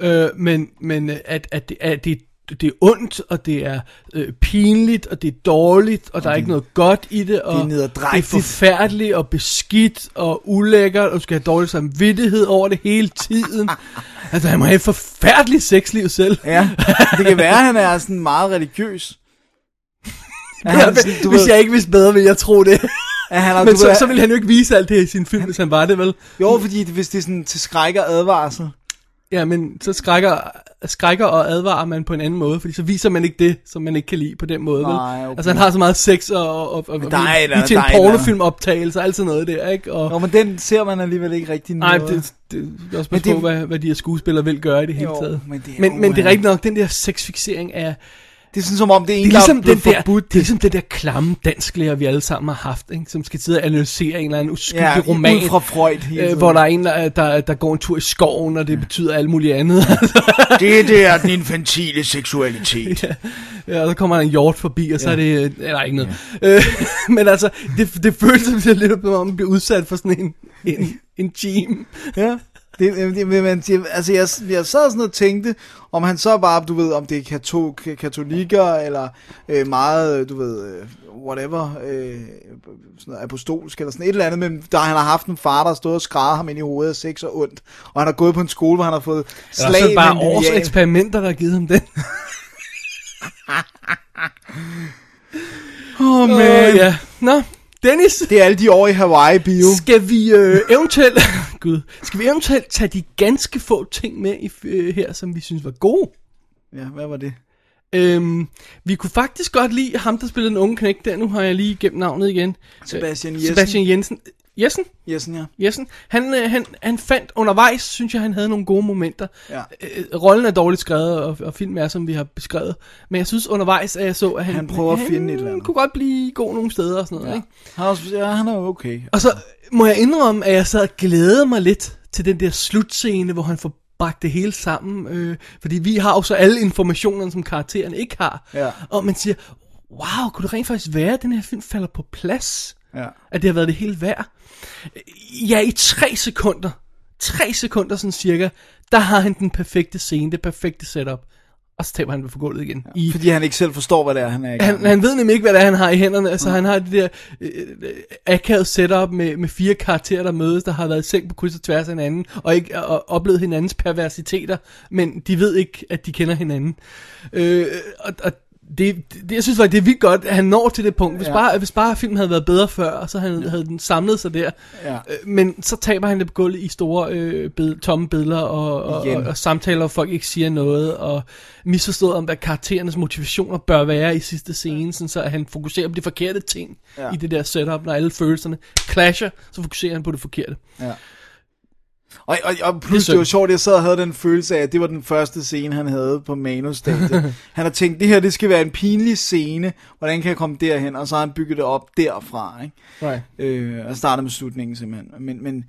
øh, men, men øh, at, at, det, at det, det er ondt, og det er øh, pinligt, og det er dårligt, og der er ikke noget godt i det, og det er det er forfærdeligt, og beskidt, og ulækkert, og du skal have dårlig samvittighed over det hele tiden. *laughs* altså, han må have et forfærdeligt sexliv selv. Ja, det kan være, at han er sådan meget religiøs. *laughs* At han, sådan, du Hvis ved, jeg ikke vidste bedre, ville jeg tro det. At han har, Men så, ved, så ville han jo ikke vise alt det her i sin film, hvis han var det, vel? Jo, fordi det, hvis det er sådan til skræk og advarsel. Ja, men så skrækker, skrækker og advarer man på en anden måde, fordi så viser man ikke det, som man ikke kan lide på den måde, Nej, vel? okay. Altså han har så meget sex og, og, og, og vi til en pornofilmoptagelse og alt sådan noget der, ikke? Og, Nå, men den ser man alligevel ikke rigtig nej, noget. det, det, det er også på, det- hvad, hvad de her skuespillere vil gøre i det hele Jo, taget. men det er men, men det er rigtigt nok, den der sexfixering er, det er sådan som om, det er en, det er ligesom der er blevet den der, forbudt. det er ligesom det der klamme dansklærer, vi alle sammen har haft, ikke? som skal sidde og analysere en eller anden uskyldig ja, roman. ud fra Freud Øh, hvor der er en, der, der, der går en tur i skoven, og det betyder alt muligt andet. *laughs* Det der er den infantile seksualitet. *laughs* Ja, ja, og så kommer der en hjort forbi, og så ja. er det... øh, Eller ikke noget. Ja. Øh, *laughs* men altså, det, det føles som lidt, om man bliver udsat for sådan en, en, en team. ja. Det, det, men, det, altså, jeg, jeg sad sådan og tænkte, om han så bare, du ved, om det er kato, katolikker, eller øh, meget, du ved, øh, whatever, øh, sådan noget apostolsk, eller sådan et eller andet, men der han har haft en far, der har stået og skrædet ham ind i hovedet af sex og ondt, og han har gået på en skole, hvor han har fået Eller slag så er det bare med års eksperimenter, der har givet ham den. *laughs* Åh, Åh, man. ja. Nå, Dennis, Det er alle de år i Hawaii-bio. skal vi øh, eventuelt... *laughs* Gud, skal vi eventuelt tage de ganske få ting med i, øh, her, som vi synes var gode? Ja, hvad var det? Øhm, vi kunne faktisk godt lide ham, der spillede den unge knæk der. Nu har jeg lige gemt navnet igen. Sebastian Jessen. Sebastian Jensen. Jessen? Jessen, ja. Jessen. Han, øh, han, han fandt undervejs, synes jeg, han havde nogle gode momenter. Ja. Øh, rollen er dårligt skrevet, og, og filmen er, som vi har beskrevet. Men jeg synes undervejs, at jeg så, at han, Han prøver at finde et eller andet. kunne godt blive god nogle steder og sådan noget. Ja. Ikke? Han er, også, ja, han er okay. Og så må jeg indrømme, at jeg sad og glædede mig lidt til den der slutscene, hvor han får bragt det hele sammen. Øh, fordi vi har jo så alle informationerne, som karakteren ikke har. Ja. Og man siger, wow, kunne det rent faktisk være, at den her film falder på plads? Ja. At det har været det hele værd? Ja, i tre sekunder, tre sekunder sådan cirka, der har han den perfekte scene, det perfekte setup. Og så taber han det for gulvet igen. Ja, I, Fordi han ikke selv forstår, hvad det er, han er i han, han ved nemlig ikke, hvad det er, han har i hænderne. Altså, han har det der øh, akavet setup med, med fire karakterer, der mødes, der har været seng på kryds og tværs af hinanden, og ikke og oplevet hinandens perversiteter, men de ved ikke, at de kender hinanden. Øh, og, og det, det, jeg synes faktisk, det er vildt godt, at han når til det punkt. Hvis, Ja. ja. bare, hvis bare filmen havde været bedre før, så havde, havde den samlet sig der. Ja. Øh, Men så taber han det på gulvet i store øh, bed, tomme billeder og, og, og, og samtaler, hvor folk ikke siger noget, og misforstået om, hvad karakterernes motivationer bør være i sidste scene, sådan så at han fokuserer på de forkerte ting Ja. ja. i det der setup, når alle følelserne clasher, så fokuserer han på det forkerte. Ja. Og, og, og plus Det synd. det var sjovt, jeg sad og havde den følelse af, at det var den første scene, han havde på manusstadiet. *laughs* han har tænkt, det her det skal være en pinlig scene, hvordan kan jeg komme derhen? Og så har han bygget det op derfra, ikke? Right. Øh, og startet med slutningen simpelthen. Men, men,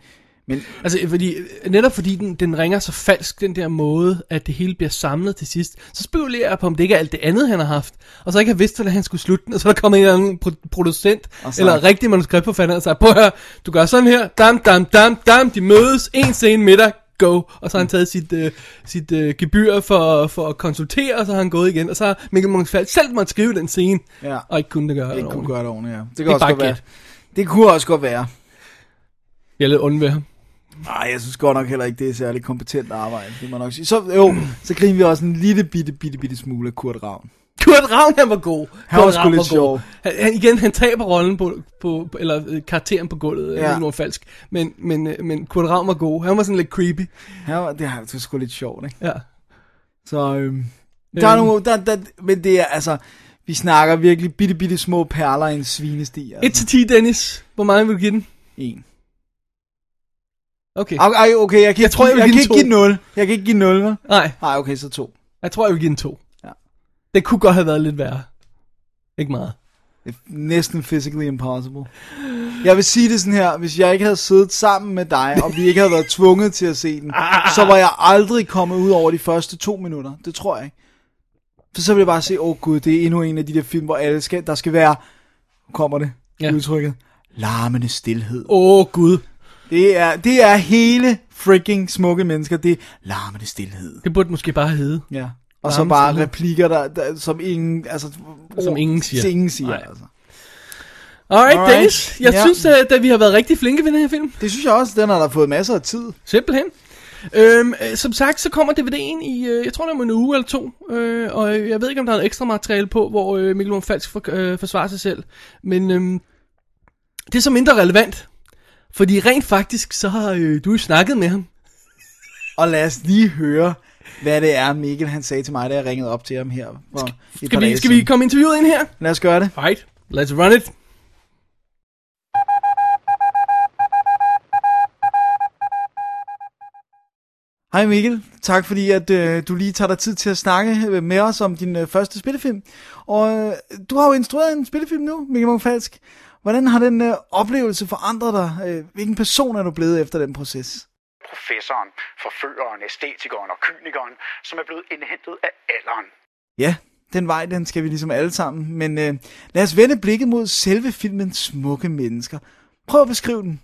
men Altså, fordi, netop fordi den, den ringer så falsk, den der måde, at det hele bliver samlet til sidst, så spekulerer jeg på, om det ikke er alt det andet, han har haft, og så ikke har vidst, hvordan han skulle slutte den, og så er der kommet en eller anden pro- producent, så- eller rigtig manuskriptforfatter, og siger, prøv at høre, du gør sådan her, dam, dam, dam, dam, de mødes, en scene middag, go, og så har han taget sit, øh, sit øh, gebyr for, for at konsultere, og så har han gået igen, og så har Mikkel Munch-Fald selv måtte skrive den scene, ja, og ikke kunne det gøre ikke kunne ordentligt. gøre det ordentligt, ja. Det kan også godt være. Det kunne også godt være. Jeg er lidt ond ved ham. Nej, jeg synes godt nok heller ikke, det er særlig kompetent arbejde, det må jeg nok sige. Så, jo, så griner vi også en lille bitte, bitte, bitte smule af Kurt Ravn. Kurt Ravn, han var god. Han var sgu lidt sjov. Han, han, igen, han taber rollen på, på på- eller øh, karakteren på gulvet, Ja. ja. noget falsk. Men, men, øh, men Kurt Ravn var god. Han var sådan lidt creepy. Han var, det er sgu lidt sjovt, ikke? Ja. Så øhm, der er Øhm. nogle, der, der, men det er altså, vi snakker virkelig bitte, bitte små perler i en svinesti. 1 Altså. til 10, Dennis. Hvor meget vil du give den? En. Okay. Ej, okay, jeg kan, Jeg tror, jeg jeg give kan ikke give 0. Jeg kan ikke give 0, vel? Nej, Nej, okay, så 2. jeg tror, jeg vil give den 2. Ja. Det kunne godt have været lidt værre. Ikke meget. Næsten physically impossible. Jeg vil sige det sådan her, hvis jeg ikke havde siddet sammen med dig, og vi ikke havde været tvunget til at se den, så var jeg aldrig kommet ud over de første to minutter. Det tror jeg ikke. For så ville jeg bare se, åh oh, gud, det er endnu en af de der film, hvor alle skal, der skal være, kommer det. Ja. udtrykket, larmende stillhed. Åh, oh, Gud. Det er, det er hele freaking smukke mennesker, det er larmende stillhed. Det burde måske bare hedde. Ja. Og så bare stillhed. replikker, der, der, som ingen, altså, Som ingen siger. Som ingen siger, Nej. altså. Alright, Alright. Dennis. Jeg Ja. synes, at, at vi har været rigtig flinke ved den her film. Det synes jeg også, den har der fået masser af tid. Simpelthen. Øhm, øh, som sagt, så kommer DVD'en i, øh, jeg tror det er om en uge eller to, øh, og jeg ved ikke, om der er noget ekstra materiale på, hvor øh, Mikkel Lund Falsk for, øh, forsvarer sig selv, men øh, det er så mindre relevant, fordi rent faktisk, så har øh, du jo snakket med ham. Og lad os lige høre, hvad det er, Mikkel han sagde til mig, da jeg ringede op til ham her. For par Skal vi, skal vi komme interviewet ind her? Lad os gøre det. Alright, let's run it. Hej Mikkel, tak fordi at øh, du lige tager dig tid til at snakke med os om din øh, første spillefilm. Og øh, du har jo instrueret en spillefilm nu, Mikkel Munk Falsk. Hvordan har den øh, oplevelse forandret dig? Øh, hvilken person er du blevet efter den proces? professoren, forføreren, æstetikeren og kynikeren, som er blevet indhentet af alderen. Ja, den vej, den skal vi ligesom alle sammen. Men øh, lad os vende blikket mod selve filmen Smukke Mennesker. Prøv at beskrive den.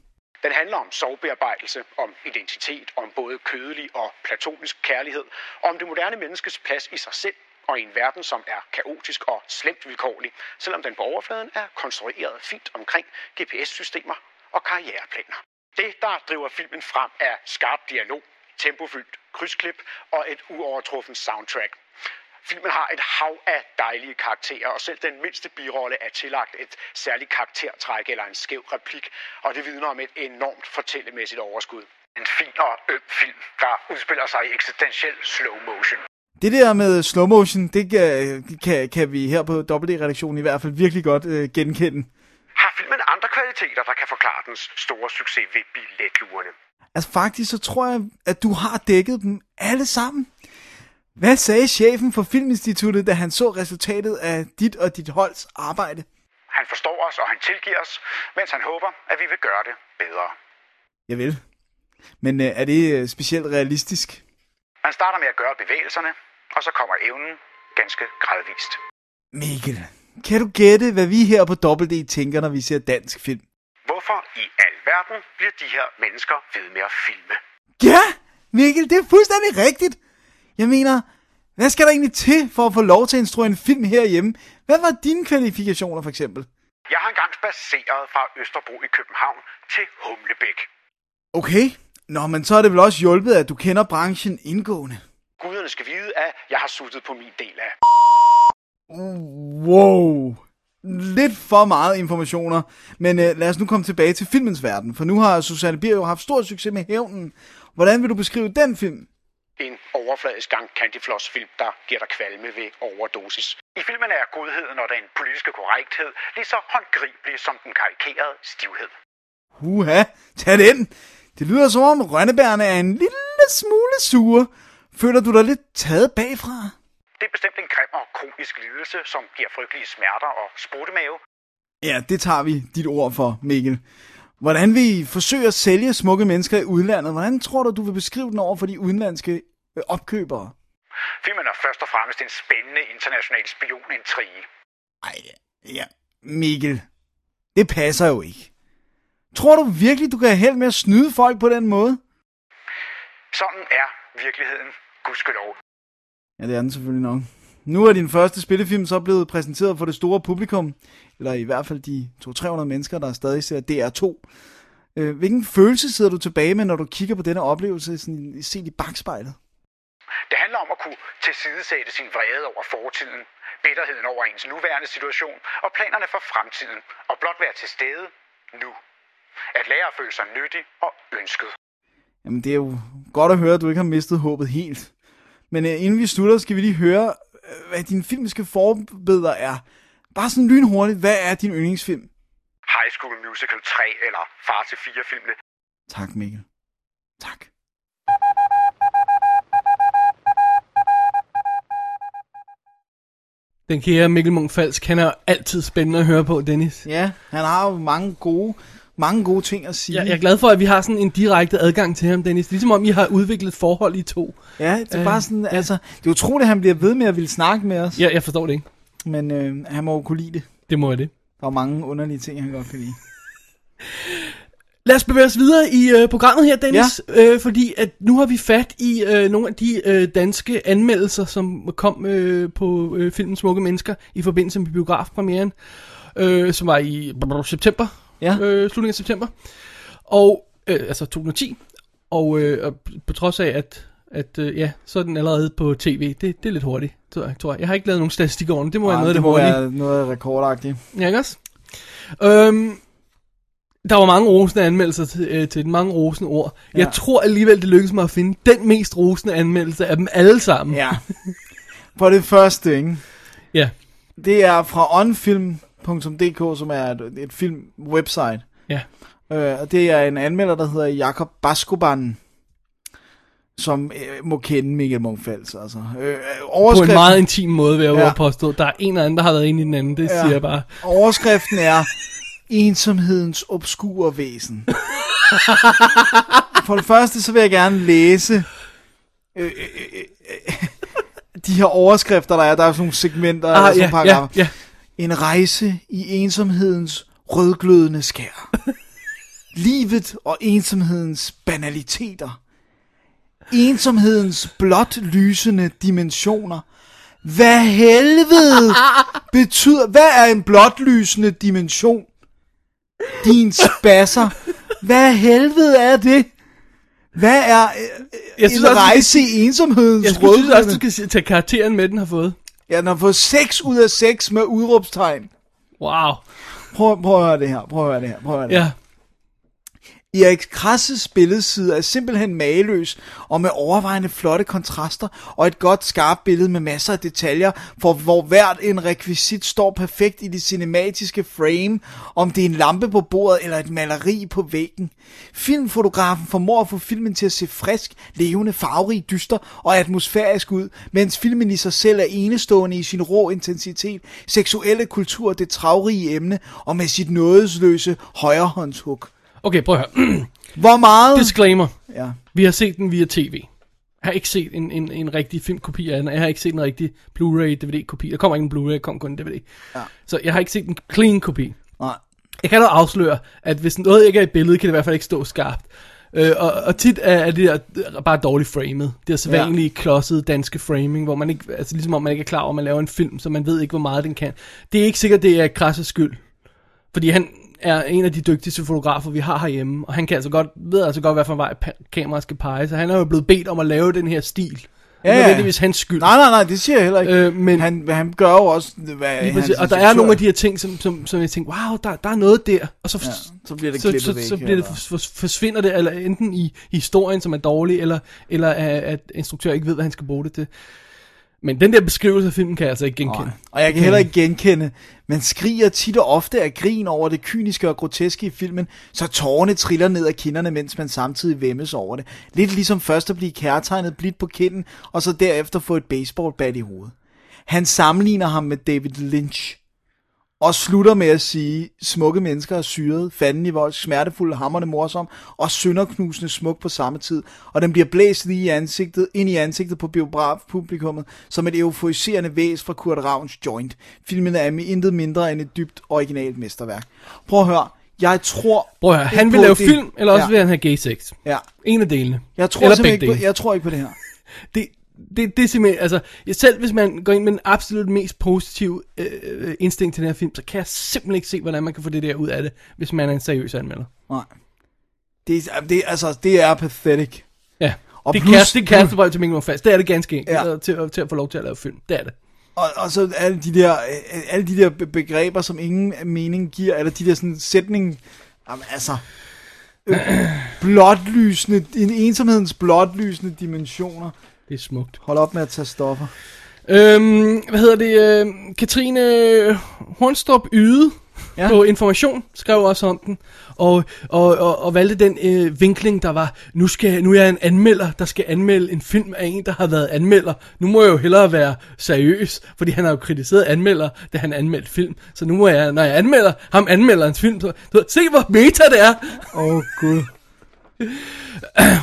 Den handler om sorgbearbejdelse, om identitet, om både kødelig og platonisk kærlighed, og om det moderne menneskes plads i sig selv og i en verden, som er kaotisk og slemt vilkårlig, selvom den på overfladen er konstrueret fint omkring GPS-systemer og karriereplaner. Det, der driver filmen frem, er skarp dialog, tempofyldt krydsklip og et uovertruffen soundtrack. Filmen har et hav af dejlige karakterer, og selv den mindste birolle er tillagt et særligt karaktertræk eller en skæv replik, og det vidner om et enormt fortællemæssigt overskud. En fin og øm film, der udspiller sig i eksistentiel slow motion. Det der med slow motion, det kan, kan, kan vi her på WD-redaktionen i hvert fald virkelig godt øh, genkende. Har filmen andre kvaliteter, der kan forklare dens store succes ved billetlurene? Altså faktisk så tror jeg, at du har dækket dem alle sammen. Hvad sagde chefen for Filminstituttet, da han så resultatet af dit og dit holds arbejde? Han forstår os, og han tilgiver os, mens han håber, at vi vil gøre det bedre. Jeg vil. Men øh, er det øh, specielt realistisk? Man starter med at gøre bevægelserne, og så kommer evnen ganske gradvist. Mikkel, kan du gætte, hvad vi her på Double D tænker, når vi ser dansk film? Hvorfor i alverden bliver de her mennesker ved med at filme? Ja, Mikkel, det er fuldstændig rigtigt. Jeg mener, hvad skal der egentlig til for at få lov til at instruere en film herhjemme? Hvad var dine kvalifikationer for eksempel? Jeg har engang spaceret fra Østerbro i København til Humlebæk. Okay, nå, men så er det vel også hjulpet, at du kender branchen indgående. Guderne skal vide, at jeg har suttet på min del af. Wow. Lidt for meget informationer, men øh, lad os nu komme tilbage til filmens verden, for nu har Susanne Bier jo haft stor succes med hævnen. Hvordan vil du beskrive den film? En overfladisk gang candyfloss film, der giver dig kvalme ved overdosis. I filmen er godheden og den politiske korrekthed lige så håndgribelig som den karikerede stivhed. Uha, tag den. Det lyder som om rønnebærne er en lille smule sure. Føler du dig lidt taget bagfra? Det er bestemt en grim og kronisk lidelse, som giver frygtelige smerter og sprutemave. Ja, det tager vi dit ord for, Mikkel. Hvordan vil I forsøge at sælge smukke mennesker i udlandet? Hvordan tror du, du vil beskrive den over for de udenlandske øh, opkøbere? Filmen er først og fremmest en spændende international spionintrige. Ej, ja, Mikkel. Det passer jo ikke. Tror du virkelig, du kan have held med at snyde folk på den måde? Sådan er virkeligheden, gudskelov. Ja, det er den selvfølgelig nok. Nu er din første spillefilm så blevet præsenteret for det store publikum, eller i hvert fald de 200-300 mennesker, der stadig ser DR2. Øh, hvilken følelse sidder du tilbage med, når du kigger på denne oplevelse sådan, set i bagspejlet? Det handler om at kunne tilsidesætte sin vrede over fortiden, bitterheden over ens nuværende situation og planerne for fremtiden, og blot være til stede nu. At lære at føle sig nyttig og ønsket. Jamen, det er jo godt at høre, at du ikke har mistet håbet helt. Men øh, inden vi slutter, skal vi lige høre, øh, hvad dine filmiske forbedre er. Bare sådan lynhurtigt, hvad er din yndlingsfilm? High School Musical 3 eller Far til 4 filmene. Tak, Mikkel. Tak. Den kære Mikkel Munk Falsk, han er altid spændende at høre på, Dennis. Ja, han har jo mange gode, mange gode ting at sige. Jeg, jeg er glad for, at vi har sådan en direkte adgang til ham, Dennis. Ligesom om I har udviklet et forhold i to. Ja, det er Øh, bare sådan, altså, det er utroligt, at han bliver ved med at ville snakke med os. Ja, jeg forstår det ikke. Men øh, han må jo kunne lide det. Det må jeg det. Der er mange underlige ting, han godt kan lide. *laughs* Lad os bevæge os videre i øh, programmet her, Dennis. Ja. Øh, fordi at nu har vi fat i øh, nogle af de øh, danske anmeldelser, som kom øh, på øh, filmen Smukke Mennesker i forbindelse med biografpremieren, øh, som var i brr, september, Ja. øh, slutningen af september, og øh, altså 2010. Og, øh, og på trods af, at, at øh, ja, så er den allerede på tv. Det, det er lidt hurtigt, tror jeg. Tror jeg. jeg har ikke lavet nogen statistik over den. Det må være Ah, noget af det det må hurtige. være noget rekordagtigt. Ja, ikke også? Øhm, der var mange rosende anmeldelser til, øh, til den, mange rosende ord. Ja. Jeg tror alligevel, det lykkedes mig at finde den mest rosende anmeldelse af dem alle sammen. Ja. For det første, ikke? ja. Det er fra onfilm.dk, som er et, et film-website. ja. Øh, og det er en anmelder, der hedder Jakob Baskoban, som øh, må kende Michael Munch-Fals. Altså. Øh, På overskriften, en meget intim måde, vil jeg Ja. ja. påstå. Der er en eller anden, der har været inde i den anden, det Ja. ja. siger jeg bare. overskriften er ensomhedens obskure væsen. For det første, så vil jeg gerne læse øh, øh, øh, øh, de her overskrifter, der er. Der er sådan nogle segmenter, ah, eller sådan ja, nogle paragraffer. ja, ja. En rejse i ensomhedens rødglødende skær. *laughs* Livet og ensomhedens banaliteter. Ensomhedens blot lysende dimensioner. Hvad helvede *laughs* betyder... Hvad er en blot lysende dimension? Din spasser. Hvad helvede er det? Hvad er øh, Jeg synes en også, rejse i ensomhedens Jeg synes også, rødglødende... du skal tage karakteren med, den har fået. Ja, den har fået 6 ud af 6 med udråbstegn. Wow. Prøv, prøv at høre det her, prøv at høre det her, prøv at høre det her. Ja. Erik Krasses billedside er simpelthen mageløs og med overvejende flotte kontraster og et godt skarpt billede med masser af detaljer, for hvor hvert en rekvisit står perfekt i det cinematiske frame, om det er en lampe på bordet eller et maleri på væggen. Filmfotografen formår at få filmen til at se frisk, levende, farverig, dyster og atmosfærisk ud, mens filmen i sig selv er enestående i sin rå intensitet, seksuelle kultur, det travrige emne og med sit nådesløse højrehåndshug. Okay, prøv at høre. *clears throat* Hvor meget... Disclaimer. Ja. Vi har set den via tv. har ikke set en, en, en rigtig filmkopi af den, jeg har ikke set en rigtig Blu-ray DVD-kopi. Der kommer ikke en Blu-ray, der kommer kun en DVD. Ja. Så jeg har ikke set en clean kopi. Nej. Jeg kan dog afsløre, at hvis noget ikke er i billedet, kan det i hvert fald ikke stå skarpt. Øh, og, og tit er, er det der bare dårligt framet. Det er så Ja. vanlige klodsede danske framing, hvor man ikke, altså ligesom om man ikke er klar over, at man laver en film, så man ved ikke, hvor meget den kan. Det er ikke sikkert, det er Krasses skyld. Fordi han er en af de dygtigste fotografer, vi har herhjemme, og han kan altså godt, ved altså godt, hvad for en vej kameraet skal pege, så han er jo blevet bedt om at lave den her stil. Ja, Ja, ja. Nødvendigvis hans skyld. Nej, nej, nej, det siger jeg heller ikke. Øh, men- han, han gør jo også, hvad Lige hans præcis. Og der er nogle af de her ting, som, som, som jeg tænker, wow, der, der er noget der, og så, Ja, så bliver det så, klippet så, væk. så bliver det, for, forsvinder det, eller enten i historien, som er dårlig, eller, eller at, at instruktør ikke ved, hvad han skal bruge det til. Men den der beskrivelse af filmen kan jeg altså ikke genkende. Nej. Og jeg kan heller ikke genkende, men skriger tit og ofte af grin over det kyniske og groteske i filmen, så tårerne triller ned af kinderne, mens man samtidig vemmes over det. Lidt ligesom først at blive kærtegnet blidt på kinden, og så derefter få et baseballbat i hovedet. Han sammenligner ham med David Lynch, og slutter med at sige, smukke mennesker er syret, fanden i vold, smertefuld, hammerne morsom, og sønderknusende smuk på samme tid. Og den bliver blæst lige i ansigtet, ind i ansigtet på biografpublikummet, som et euforiserende væs fra Kurt Ravns Joint. Filmen er med intet mindre end et dybt originalt mesterværk. Prøv at høre, jeg tror... Prøv at høre, han vil lave det- film, eller også ja, vil han have gay sex. Ja, En af delene. jeg tror eller begge ikke på, jeg tror ikke på det her. *laughs* Det, det, det er simpelthen, altså, selv hvis man går ind med den absolut mest positive øh, instinkt til den her film, så kan jeg simpelthen ikke se, hvordan man kan få det der ud af det, hvis man er en seriøs anmelder. Nej. Det, er- det, er- altså, det er pathetic. Ja, Og og det, plus- plus, det er kærestebrev til Mikkel Fast. Det er det ganske enkelt, Ja. ja. til, at- til at få lov til at lave film. Det er det. Og, og så alle de der, øh, alle de der be- begreber, som ingen mening giver, eller de der sådan sætning, jamen, altså, øh, *clears throat* blotlysende, en ensomhedens blotlysende dimensioner. Det er smukt. Hold op med at tage stoffer. Øhm, hvad hedder det? Øh, Katrine Hornstrup Yde Ja. på Information skrev også om den, og, og, og, og valgte den øh, vinkling, der var, nu, skal, nu er jeg en anmelder, der skal anmelde en film af en, der har været anmelder. Nu må jeg jo hellere være seriøs, fordi han har jo kritiseret anmelder, da han anmeldte film. Så nu må jeg, når jeg anmelder ham anmelderens film, så, så se hvor meta det er. Åh, oh, gud.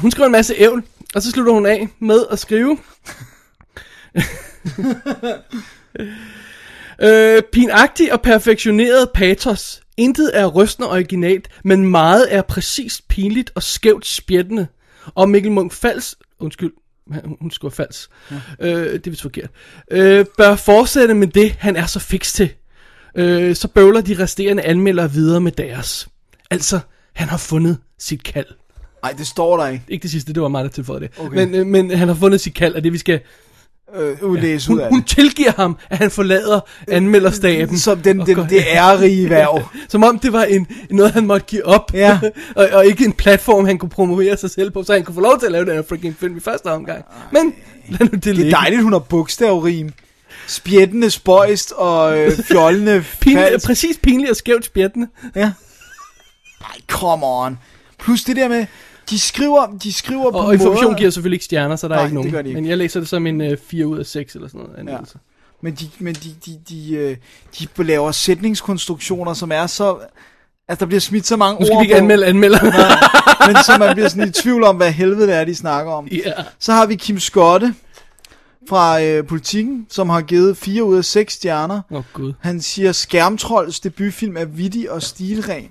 Hun skriver en masse ævl, og så slutter hun af med at skrive. *laughs* øh, pinagtig og perfektioneret patos. Intet er rystende originalt, men meget er præcist pinligt og skævt spjættende. Og Mikkel Munch Fals, undskyld, hun- skriver Fals, ja. øh, det er vist forkert, øh, bør fortsætte med det, han er så fix til. Øh, så bøvler de resterende anmeldere videre med deres. Altså, han har fundet sit kald. Nej, det står der ikke. Ikke det sidste, det var mig, der tilføjede det. Okay. Men, øh, men han har fundet sit kald, og det vi skal... Øh, udlæse ud Hun, af hun det. tilgiver ham, at han forlader anmelderstaben. Som den, den, går- det ærerige værv. *laughs* Som om det var en, noget, han måtte give op. Ja. *laughs* og, og ikke en platform, han kunne promovere sig selv på, så han kunne få lov til at lave den her freaking film i første omgang. Men lad nu det Det ligge. er dejligt, hun har bogstavrim. Spjættende spøjst og øh, *laughs* fjollende Pinlig, præcis pinligt og skævt spjættende. Ja. Ej, come on. Plus det der med, de skriver, de skriver på Og, og information måder, giver selvfølgelig ikke stjerner, så der Nej, er ikke nogen. det gør de ikke. Men jeg læser det som en øh, 4 ud af 6 eller sådan noget. anmeldelse. men de, men de, de, de, øh, de laver sætningskonstruktioner, som er så... Altså, der bliver smidt så mange Nu skal ord vi ikke på, anmelde anmelder. men så man bliver sådan i tvivl om, hvad helvede det er, de snakker om. ja. Så har vi Kim Skotte fra øh, Politiken, som har givet 4 ud af 6 stjerner. Åh oh, gud. Han siger, Skærmtrolls debutfilm er vittig og stilren.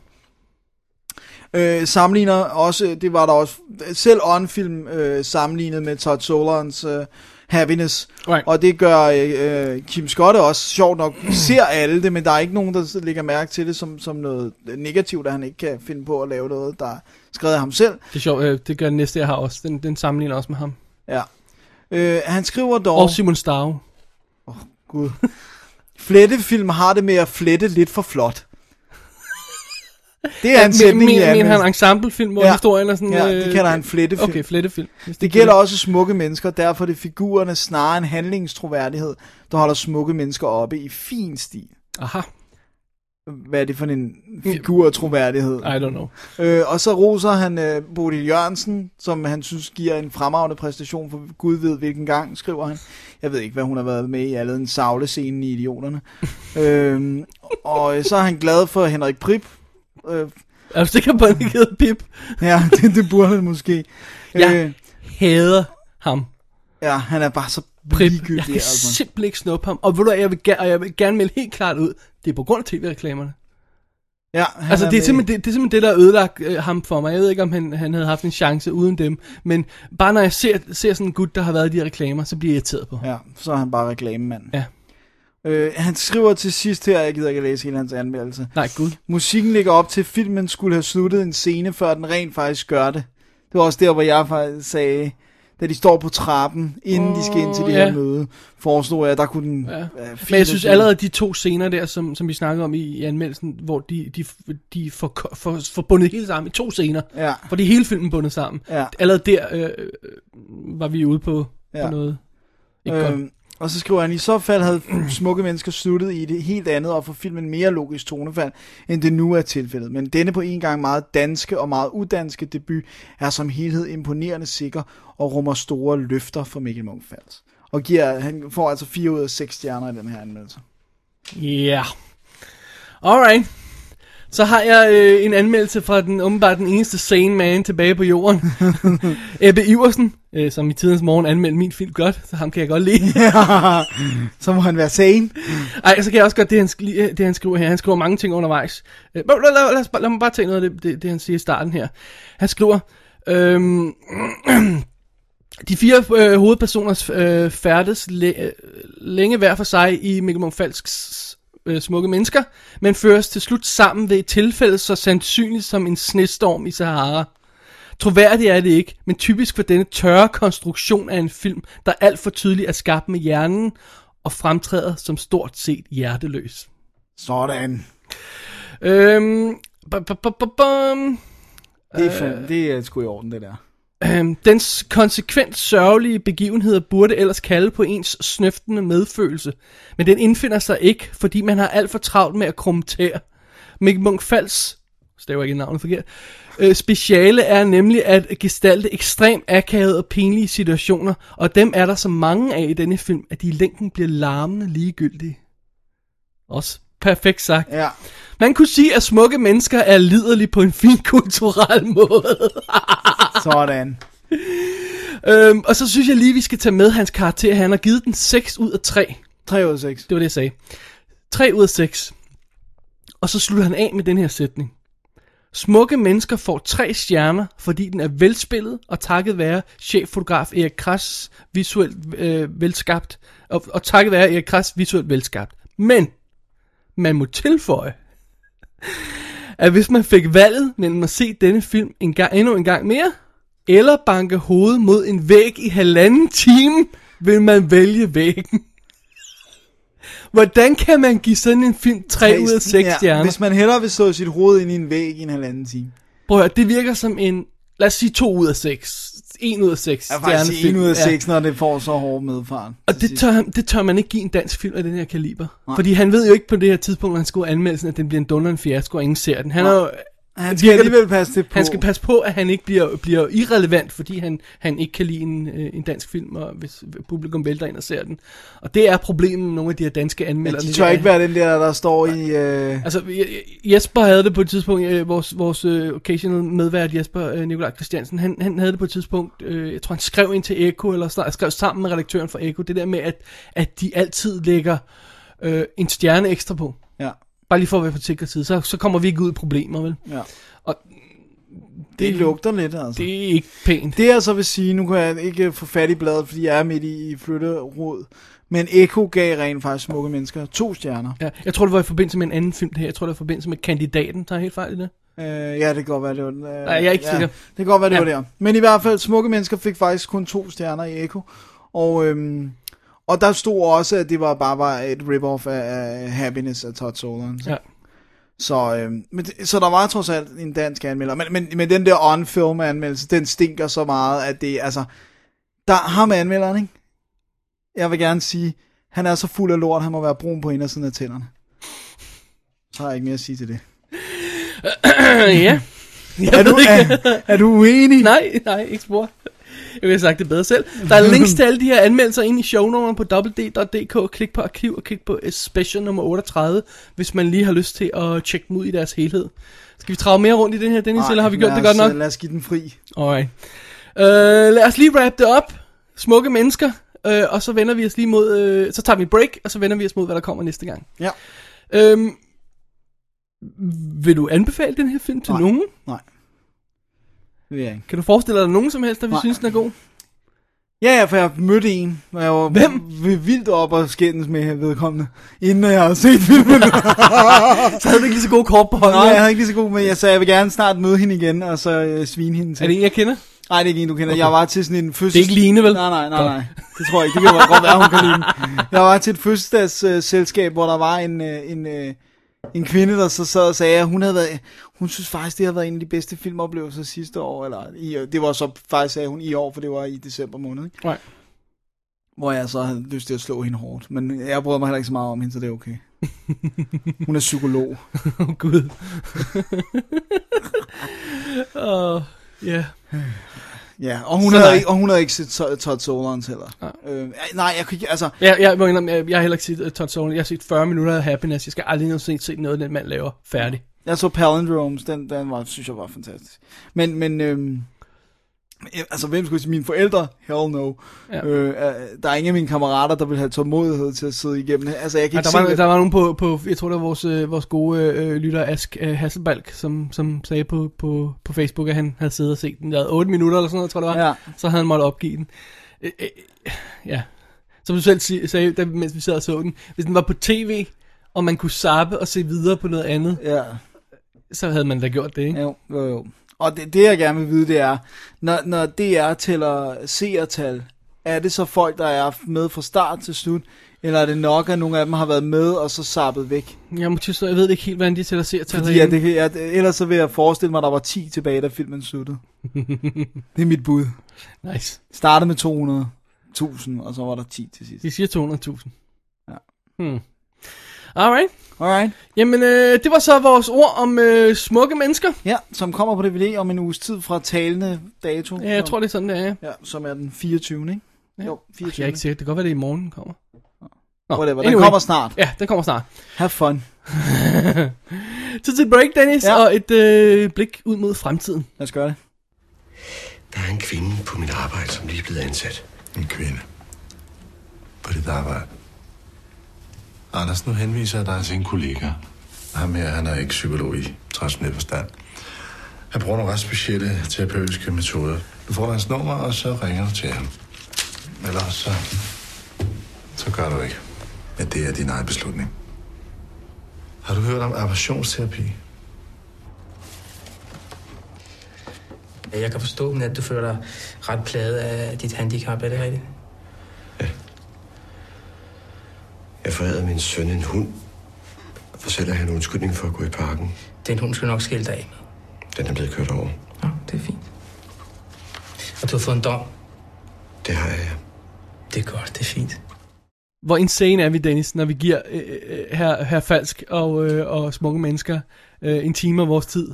Øh, sammenligner også, det var der også, selv on-film øh, sammenlignet med Todd Solons øh, Happiness. Right. Og det gør øh, øh, Kim Skotte også, sjovt nok, ser alle det, men der er ikke nogen, der lægger mærke til det som, som noget negativt, at han ikke kan finde på at lave noget, der er skrevet af ham selv. Det er sjovt, øh, det gør den næste, jeg har også. Den, den sammenligner også med ham. Ja. Øh, han skriver dog... Og Simon Stav. Gud. Flettefilm har det med at flette lidt for flot. Det er en sætning, men, ja, men han ensemblefilm, hvor Ja. historien er sådan... Ja, øh, det kalder han flettefilm. Okay, flettefilm. Hvis det gælder også smukke mennesker, derfor er det figurerne snarere en handlingstroværdighed, der holder smukke mennesker oppe i fin stil. Aha, Hvad er det for en figurtroværdighed? I don't know. Øh, og så roser han øh, Bodil Jørgensen, som han synes giver en fremragende præstation for Gud ved hvilken gang, skriver han. Jeg ved ikke, hvad hun har været med i, andet en savle-scene i Idioterne. *laughs* øhm, og så er han glad for Henrik Prip. Øh, Er du sikker på, at han givet pip? ja, *laughs* det, det burde han måske. Ja. Øh, Hader ham. Ja, han er bare så Prip. Jeg kan altså. simpelthen ikke snuppe ham. Og ved du jeg vil, gerne, og jeg vil gerne melde helt klart ud, det er på grund af tv-reklamerne. Ja, han Altså, det er, simpelthen, det, det er simpelthen det, der ødelagt øh, ham for mig. Jeg ved ikke, om han, han havde haft en chance uden dem. Men bare når jeg ser, ser sådan en gut, der har været i de reklamer, så bliver jeg irriteret på. Ja, så er han bare reklamemand. Ja. Øh, han skriver til sidst her, jeg gider ikke læse hele hans anmeldelse. Nej, gud. Musikken ligger op til, at filmen skulle have sluttet en scene, før den rent faktisk gør det. Det var også der, hvor jeg faktisk sagde, da de står på trappen, inden de skal ind til det ja. her møde, foreslog jeg, at der kunne den... Ja. Men jeg synes allerede, de to scener der, som, som vi snakkede om i, i anmeldelsen, hvor de, de, de får, får, får bundet hele sammen i to scener. Ja. For de er hele filmen bundet sammen. Ja. Allerede der øh, øh, var vi ude på, Ja. på noget. Ikke godt. Og så skriver han, i så fald havde smukke mennesker sluttet i det helt andet og få filmen mere logisk tonefald, end det nu er tilfældet. Men denne på en gang meget danske og meget udanske debut er som helhed imponerende sikker og rummer store løfter for Mikkel Munkfalds. Og giver, han får altså 4 ud af 6 stjerner i den her anmeldelse. Ja. Yeah. Alright. Så har jeg øh, en anmeldelse fra den åbenbart den eneste sane man tilbage på jorden. *laughs* Ebbe Iversen, øh, som i tidens morgen anmeldte min film godt, så ham kan jeg godt lide. så må han være sane. Ej, så kan jeg også godt det, han, sk- det, han skriver her. Han skriver mange ting undervejs. Øh, lad, lad, lad, lad, lad mig bare tage noget af det, det, det, han siger i starten her. Han skriver, øhm, *clears throat* de fire øh, hovedpersoners øh, færdes læ- øh, længe hver for sig i Mikkel Munch-Falks øh, smukke mennesker, men føres til slut sammen ved et tilfælde så sandsynligt som en snestorm i Sahara. Troværdigt er det ikke, men typisk for denne tørre konstruktion af en film, der alt for tydeligt er skabt med hjernen og fremtræder som stort set hjerteløs. Sådan. Øhm, bu- bu- bu- bu- bum. Det er, fandme, det er sgu i orden, det der. Øhm, dens konsekvent sørgelige begivenheder burde ellers kalde på ens snøftende medfølelse, men den indfinder sig ikke, fordi man har alt for travlt med at kommentere. Mick Munch Fals, staver ikke navnet forkert, øh, speciale er nemlig at gestalte ekstremt akavede og pinlige situationer, og dem er der så mange af i denne film, at de i længden bliver larmende ligegyldige. Også perfekt sagt. Ja. Man kunne sige, at smukke mennesker er liderlige på en fin kulturel måde. *laughs* Sådan. Øhm, og så synes jeg lige, vi skal tage med hans karakter. Han har givet den 6 ud af 3. 3 ud af 6. Det var det, jeg sagde. 3 ud af 6. Og så slutter han af med den her sætning. Smukke mennesker får tre stjerner, fordi den er velspillet, og takket være cheffotograf Erik Kras visuelt øh, velskabt, og, og takket være Erik Kras visuelt velskabt. Men, man må tilføje, at hvis man fik valget mellem at se denne film en gang, endnu en gang mere, eller banke hovedet mod en væg i halvanden time, vil man vælge væggen. Hvordan kan man give sådan en film 3 ud af 6 stjerner? Hvis man hellere vil slå sit hoved ind i en væg i en halvanden time. Prøv at høre, det virker som en, lad os sige 2 ud af 6. 1 ud af 6 Jeg vil faktisk sige stjernefilm. 1 ud af Ja. 6, når det får så hård medfaren. Og det tør, det tør man ikke give en dansk film af den her kaliber. Nej. Fordi han ved jo ikke på det her tidspunkt, når han skulle anmeldelsen, at den bliver en dunderende fiasko, og ingen ser den. Han er jo, Han skal alligevel passe det på. Han skal passe på, at han ikke bliver, bliver irrelevant, fordi han, han ikke kan lide en, øh, en dansk film, og hvis publikum vælter ind og ser den. Og det er problemet med nogle af de her danske anmeldere. De tør ikke være den der, der står i... Øh... Altså, Je- Jesper havde det på et tidspunkt, øh, vores, vores øh, occasional medvært Jesper øh, Nikolaj Christiansen, han, han havde det på et tidspunkt, øh, jeg tror han skrev ind til Eko, eller snart, skrev sammen med redaktøren for Eko, det der med, at, at de altid lægger øh, en stjerne ekstra på. Bare lige for at være på sikker side, så, så kommer vi ikke ud i problemer, vel? Ja. Og Det lugter lidt, altså. det er ikke pænt. Det jeg så vil sige, nu kan jeg ikke få fat i bladet, fordi jeg er midt i, i flytterod, men Eko gav rent faktisk smukke mennesker to stjerner. Ja, jeg tror, det var i forbindelse med en anden film det her. Jeg tror, det var i forbindelse med Kandidaten. Tager jeg helt fejl i det? Øh, ja, det kan godt være, det var den. Øh, Nej, jeg er ikke ja, sikker. Det kan godt være, det Ja. var der. Men i hvert fald, smukke mennesker fik faktisk kun to stjerner i Eko. Og, øhm, og der stod også, at det var bare var et rip-off af, af Happiness af Todd Solondz. Ja. Så, øhm, men, så der var trods alt en dansk anmelder. Men, men, men den der on-film anmeldelse, den stinker så meget, at det altså... Der har med anmelderen, ikke? Jeg vil gerne sige, han er så fuld af lort, han må være brun på indersiden af tænderne. Så har jeg ikke mere at sige til det. *clears throat* ja. Jeg Er du, er, er du uenig? Nej, nej, ikke spor. Jeg vil have sagt det bedre selv. Der er links til alle de her anmeldelser inde i shownummeren på www.dk. Klik på arkiv og klik på special nummer 38, hvis man lige har lyst til at tjekke dem ud i deres helhed. Skal vi trage mere rundt i den her, Dennis, eller har vi gjort lad det godt os, nok? øh, Lad os give den fri. Alright. Uh, lad os lige wrap det op. smukke mennesker, øh, og så vender vi os lige mod, øh, så tager vi en break, og så vender vi os mod, hvad der kommer næste gang. Ja. Øhm, vil du anbefale den her film til Nej. nogen? Nej. Ikke. Kan du forestille dig nogen som helst, der Nej. synes, den er god? Ja, ja, for jeg mødte en, og jeg var Hvem? vildt op og skændes med vedkommende, inden jeg havde set filmen. *laughs* Så havde du ikke lige så gode kort på hånden. Nej, jeg havde ikke lige så god, men jeg sagde, jeg vil gerne snart møde hende igen, og så øh, svine hende til. Er det en, jeg kender? Nej, det er ikke en, du kender. Jeg var til sådan en fødsels... Det er ikke Line, vel? Nej, nej, nej, nej. Det tror jeg ikke. Det kan godt være, hun kan lide. Jeg var til et fødselsdagsselskab, øh, hvor der var en, øh, en, øh, en kvinde, der så sad og sagde, at hun havde været... Hun synes faktisk, det har været en af de bedste filmoplevelser sidste år. Eller i, det var så faktisk, sagde hun, i år, for det var i december måned. Ikke? Nej. Hvor jeg så havde lyst til at slå hende hårdt. Men jeg bryder mig heller ikke så meget om hende, så det er okay. Hun er psykolog. *laughs* Åh, oh, Gud. *laughs* Åh, oh, ja. *sighs* *laughs* Ja, og hun, Så havde, nej. ikke, og hun havde ikke set Todd- Solondz heller. Nej. Øh, nej, jeg kunne ikke, altså... Jeg, jeg, må indrømme, jeg, jeg har heller ikke set uh, Todd Solondz. Jeg har set 40 minutter af Happiness. Jeg skal aldrig nogensinde se noget, den mand laver færdig. Jeg så Palindromes, den, den var, synes jeg var fantastisk. Men, men øhm, øh, altså, hvem skulle sige, mine forældre? Hell no. Ja. Øh, øh, der er ingen af mine kammerater, der vil have tålmodighed til at sidde igennem det. Altså, jeg kan Ja, ikke der, var, det. der var nogen på, på, jeg tror det var vores, øh, vores gode øh, lytter Ask øh, Hasselbalk, som, som sagde på, på, på Facebook, at han havde siddet og set den. Der 8 minutter eller sådan noget, tror jeg det var. Ja. Så havde han måttet opgive den. Øh, øh, ja. Som du selv sagde, da, mens vi sad og så den. Hvis den var på tv, og man kunne zappe og se videre på noget andet, Ja, så havde man da gjort det, ikke? jo, jo, jo. Og det, det, jeg gerne vil vide, det er, når, når DR tæller seertal, er det så folk, der er med fra start til slut, eller er det nok, at nogle af dem har været med, og så sappet væk? Jeg, må tilstå, jeg ved ikke helt, hvordan de tæller ser til Fordi ja, det, jeg, ellers så vil jeg forestille mig, at der var 10 tilbage, da filmen sluttede. *laughs* det er mit bud. Nice. Startede med 200.000, og så var der 10 til sidst. De siger 200.000. Ja. Hmm. Alright. Alright. Jamen, øh, det var så vores ord om øh, smukke mennesker. Ja, som kommer på DVD om en uges tid fra talende dato. Ja, jeg som, tror, det er sådan, det er. Ja, som er den 24. Ikke? Ja. Jo, Jeg 24. er ikke sikker. Det kan godt være, det er i morgen, den kommer. Nå, Whatever, den kommer snart. Ja, den kommer snart. Have fun. *laughs* Så til break, Dennis, ja. og et øh, blik ud mod fremtiden. Lad os gøre det. Der er en kvinde på mit arbejde, som lige er blevet ansat. En kvinde. På dit arbejde. Anders, nu henviser jeg dig til en kollega. Ham her, han er ikke psykolog i traditionel forstand. Han bruger nogle ret specielle terapeutiske metoder. Du får hans nummer, og så ringer du til ham. Ellers så... Så gør du ikke. Men det er din egen beslutning. Har du hørt om aversionsterapi? Jeg kan forstå, men at du føler dig ret plaget af dit handicap, er det rigtigt? Jeg forlader min søn en hund. For selv en undskyldning for at gå i parken. Den hund skal nok skille dig af med. Den er blevet kørt over. Ja, det er fint. Og du har fået en dom. Det har jeg. Det er godt, det er fint. Hvor insane er vi, Dennis, når vi giver øh, øh, her, her falsk og, øh, og smukke mennesker øh, en time af vores tid.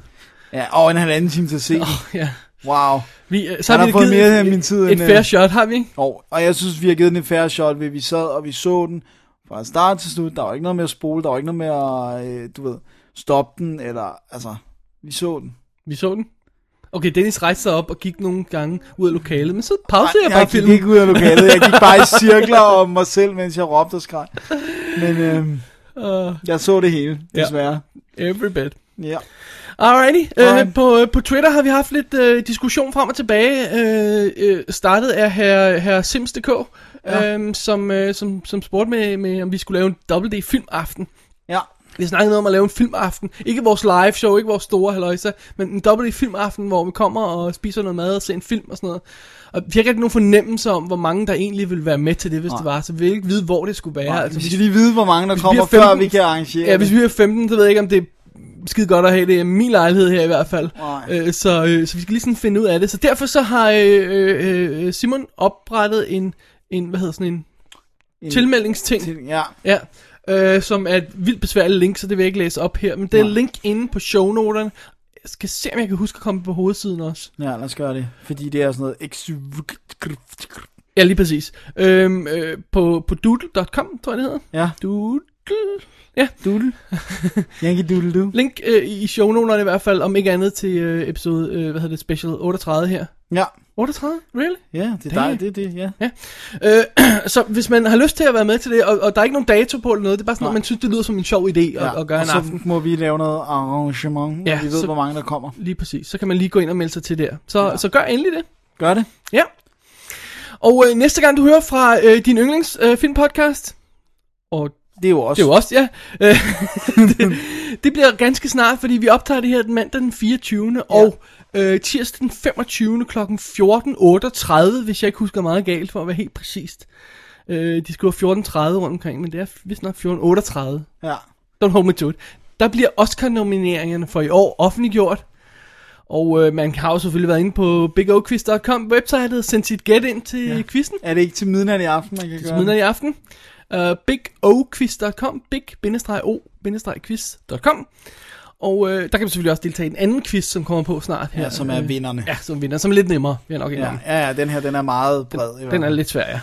Ja, og en halvanden time til at se. Oh, ja. Wow. Vi, øh, så Han har har vi fået givet mere af et, min tid et, end, et øh, fair shot, har vi ikke? Og, og jeg synes, vi har givet den en fair shot, ved vi sad, og vi så den fra start til slut. Der var ikke noget med at spole, der var ikke noget med at, øh, du ved, stoppe den, eller, altså, vi så den. Vi så den. Okay, Dennis rejste sig op og gik nogle gange ud af lokalet, men så pausede jeg jeg bare gik filmen. ikke ud af lokalet, jeg gik bare i *laughs* cirkler om mig selv, mens jeg råbte og skreg. Men øhm, Uh, jeg så det hele, desværre. every bit. Ja. Alrighty, Alright. øh, på, på Twitter har vi haft lidt øh, diskussion frem og tilbage. Øh, øh, startet af her, her Sims.dk, Ja. øh, som, øh, som, som spurgte med, med, om vi skulle lave en WD filmaften. Ja. Vi snakkede noget om at lave en filmaften. Ikke vores live show, ikke vores store halløjsa, men en WD filmaften, hvor vi kommer og spiser noget mad og ser en film og sådan noget. Og vi har ikke nogen fornemmelse om, hvor mange der egentlig ville være med til det, hvis Nej. det var. Så vi vil ikke vide, hvor det skulle være. Ja, altså, vi skal lige vide, hvor mange der kommer, er 15 før vi kan arrangere ja, hvis vi er 15, så ved jeg ikke, om det er skide godt at have det i min lejlighed her i hvert fald. Øh, så, øh, så vi skal lige sådan finde ud af det. Så derfor så har øh, øh, Simon oprettet en, en hvad hedder sådan en, En- tilmeldingsting. Til, ja, Ja, øh, som er et vildt besværligt link, så det vil jeg ikke læse op her. Men det er Nej. link inde på shownoterne. Jeg skal se, om jeg kan huske at komme på hovedsiden også. ja, lad os gøre det. Fordi det er sådan noget... Ja, lige præcis. Øhm, øh, på, på doodle.com, tror jeg det hedder. Ja, Doodle. Ja, Doodle. *laughs* Yankee Doodle Doo. Link øh, i shownoterne i hvert fald, om ikke andet til øh, episode, øh, hvad hedder det, special 38 her. Ja. 38? Really? Ja, det er dig, det er det, ja. ja. Øh, *clears throat* så hvis man har lyst til at være med til det, og, og der er ikke nogen dato på eller noget, det er bare sådan, at man synes, det lyder som en sjov idé at, ja. at gøre og en så aften. må vi lave noget arrangement, Ja, vi ved, så- hvor mange der kommer. Lige præcis. Så kan man lige gå ind og melde sig til der. Så, ja. så gør endelig det. Gør det. Ja. Og øh, næste gang du hører fra øh, din yndlings øh, filmpodcast, og Det er jo også. det er jo også, ja, *laughs* det, det bliver ganske snart, fordi vi optager det her den mandag den 24. Ja. og øh, tirsdag den 25. kl. 14.38, hvis jeg ikke husker meget galt, for at være helt præcist. Øh, de skriver 14.30 rundt omkring, men det er vist nok 14.38. Ja. Don't hold me to it. Der bliver Oscar-nomineringerne for i år offentliggjort. Og øh, man har jo selvfølgelig været inde på bigoquiz.com websitet og sendt sit gæt ind til ja. quizzen. Er det ikke til midnat i aften, man kan Til gøre midnat i aften. Uh, bigoquiz.com big-o-quiz.com Og øh, der kan man selvfølgelig også deltage i en anden quiz, som kommer på snart her. Ja, som er Øh, vinderne. Ja, som vinder, som er lidt nemmere, vil jeg nok Ja, indrømme. ja, ja, den her, den er meget bred. hvert Den er lidt svær, ja.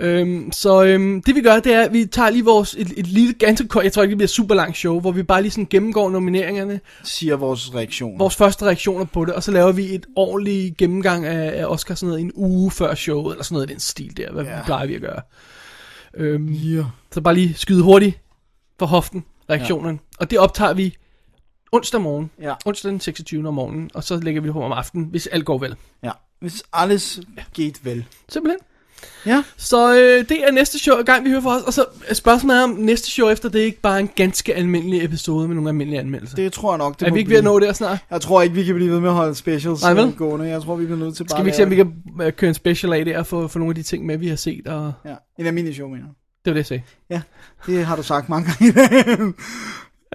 Øhm, så øhm, det vi gør, det er, at vi tager lige vores, et, et lille, ganske kort, jeg tror ikke, det bliver super langt show, hvor vi bare lige sådan gennemgår nomineringerne, Siger vores reaktion. vores første reaktioner på det, og så laver vi et ordentligt gennemgang af, af Oscar sådan noget en uge før showet, eller sådan noget i den stil der, hvad ja. vi plejer vi at gøre. Øhm, Ja. Så bare lige skyde hurtigt for hoften, reaktionen. Ja. Og det optager vi onsdag morgen, Ja. onsdag den 26. om morgenen, og så lægger vi det på om aftenen, hvis alt går vel. Ja. Hvis alles geht vel. Simpelthen. Ja. Så øh, det er næste show, gang vi hører fra os. Og så spørgsmålet er, om næste show efter det er ikke bare er en ganske almindelig episode med nogle almindelige anmeldelser. Det tror jeg nok, det er vi ikke ved at nå der snart? Jeg tror ikke, vi kan blive ved med at holde specials Nej, vel? øh, gående. Jeg tror, vi bliver nødt til bare Skal vi ikke se, om vi kan øh, køre en special af der for, for nogle af de ting med, vi har set? Og... Ja, en almindelig show, mener. Det var det, jeg sagde. Ja, det har du sagt mange gange i dag.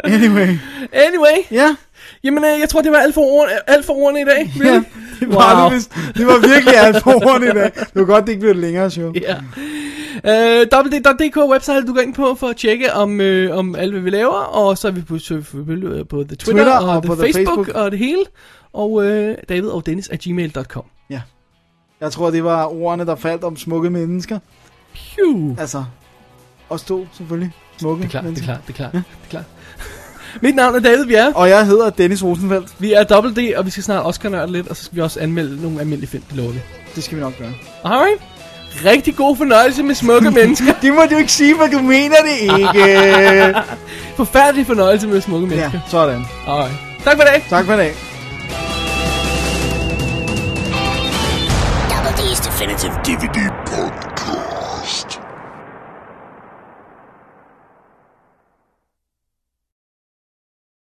*laughs* anyway. Anyway. Ja. Jamen, øh, jeg tror, det var alt for, ord, alt for ordene i dag. Ja, *laughs* det var, det, vist. det var virkelig alt for ordene i dag. Det var godt, det ikke blev et længere show. Ja. Uh, www.dk website, du går ind på for at tjekke om, øh, om alt, hvad vi laver. Og så er vi på, selvfølgelig øh, på the Twitter, Twitter og, og the på the Facebook, Facebook. og det hele. Og øh, David og Dennis at gmail.com. Ja. Jeg tror, det var ordene, der faldt om smukke mennesker. Pew. Altså, os to selvfølgelig. Smukke Det er klart, det er mennesker. klart, det er klart, det er klart. Mit navn er David Bjerre. Og jeg hedder Dennis Rosenfeldt. Vi er Double D, og vi skal snart også nørde lidt, og så skal vi også anmelde nogle almindelige film, det lover vi. Det skal vi nok gøre. Alright. Rigtig god fornøjelse med smukke *laughs* mennesker. det må du ikke sige, for du mener det ikke. *laughs* Forfærdelig fornøjelse med smukke mennesker. Ja, sådan. Alright. Tak for i dag. Tak for i dag. Double D's Definitive DVD Podcast.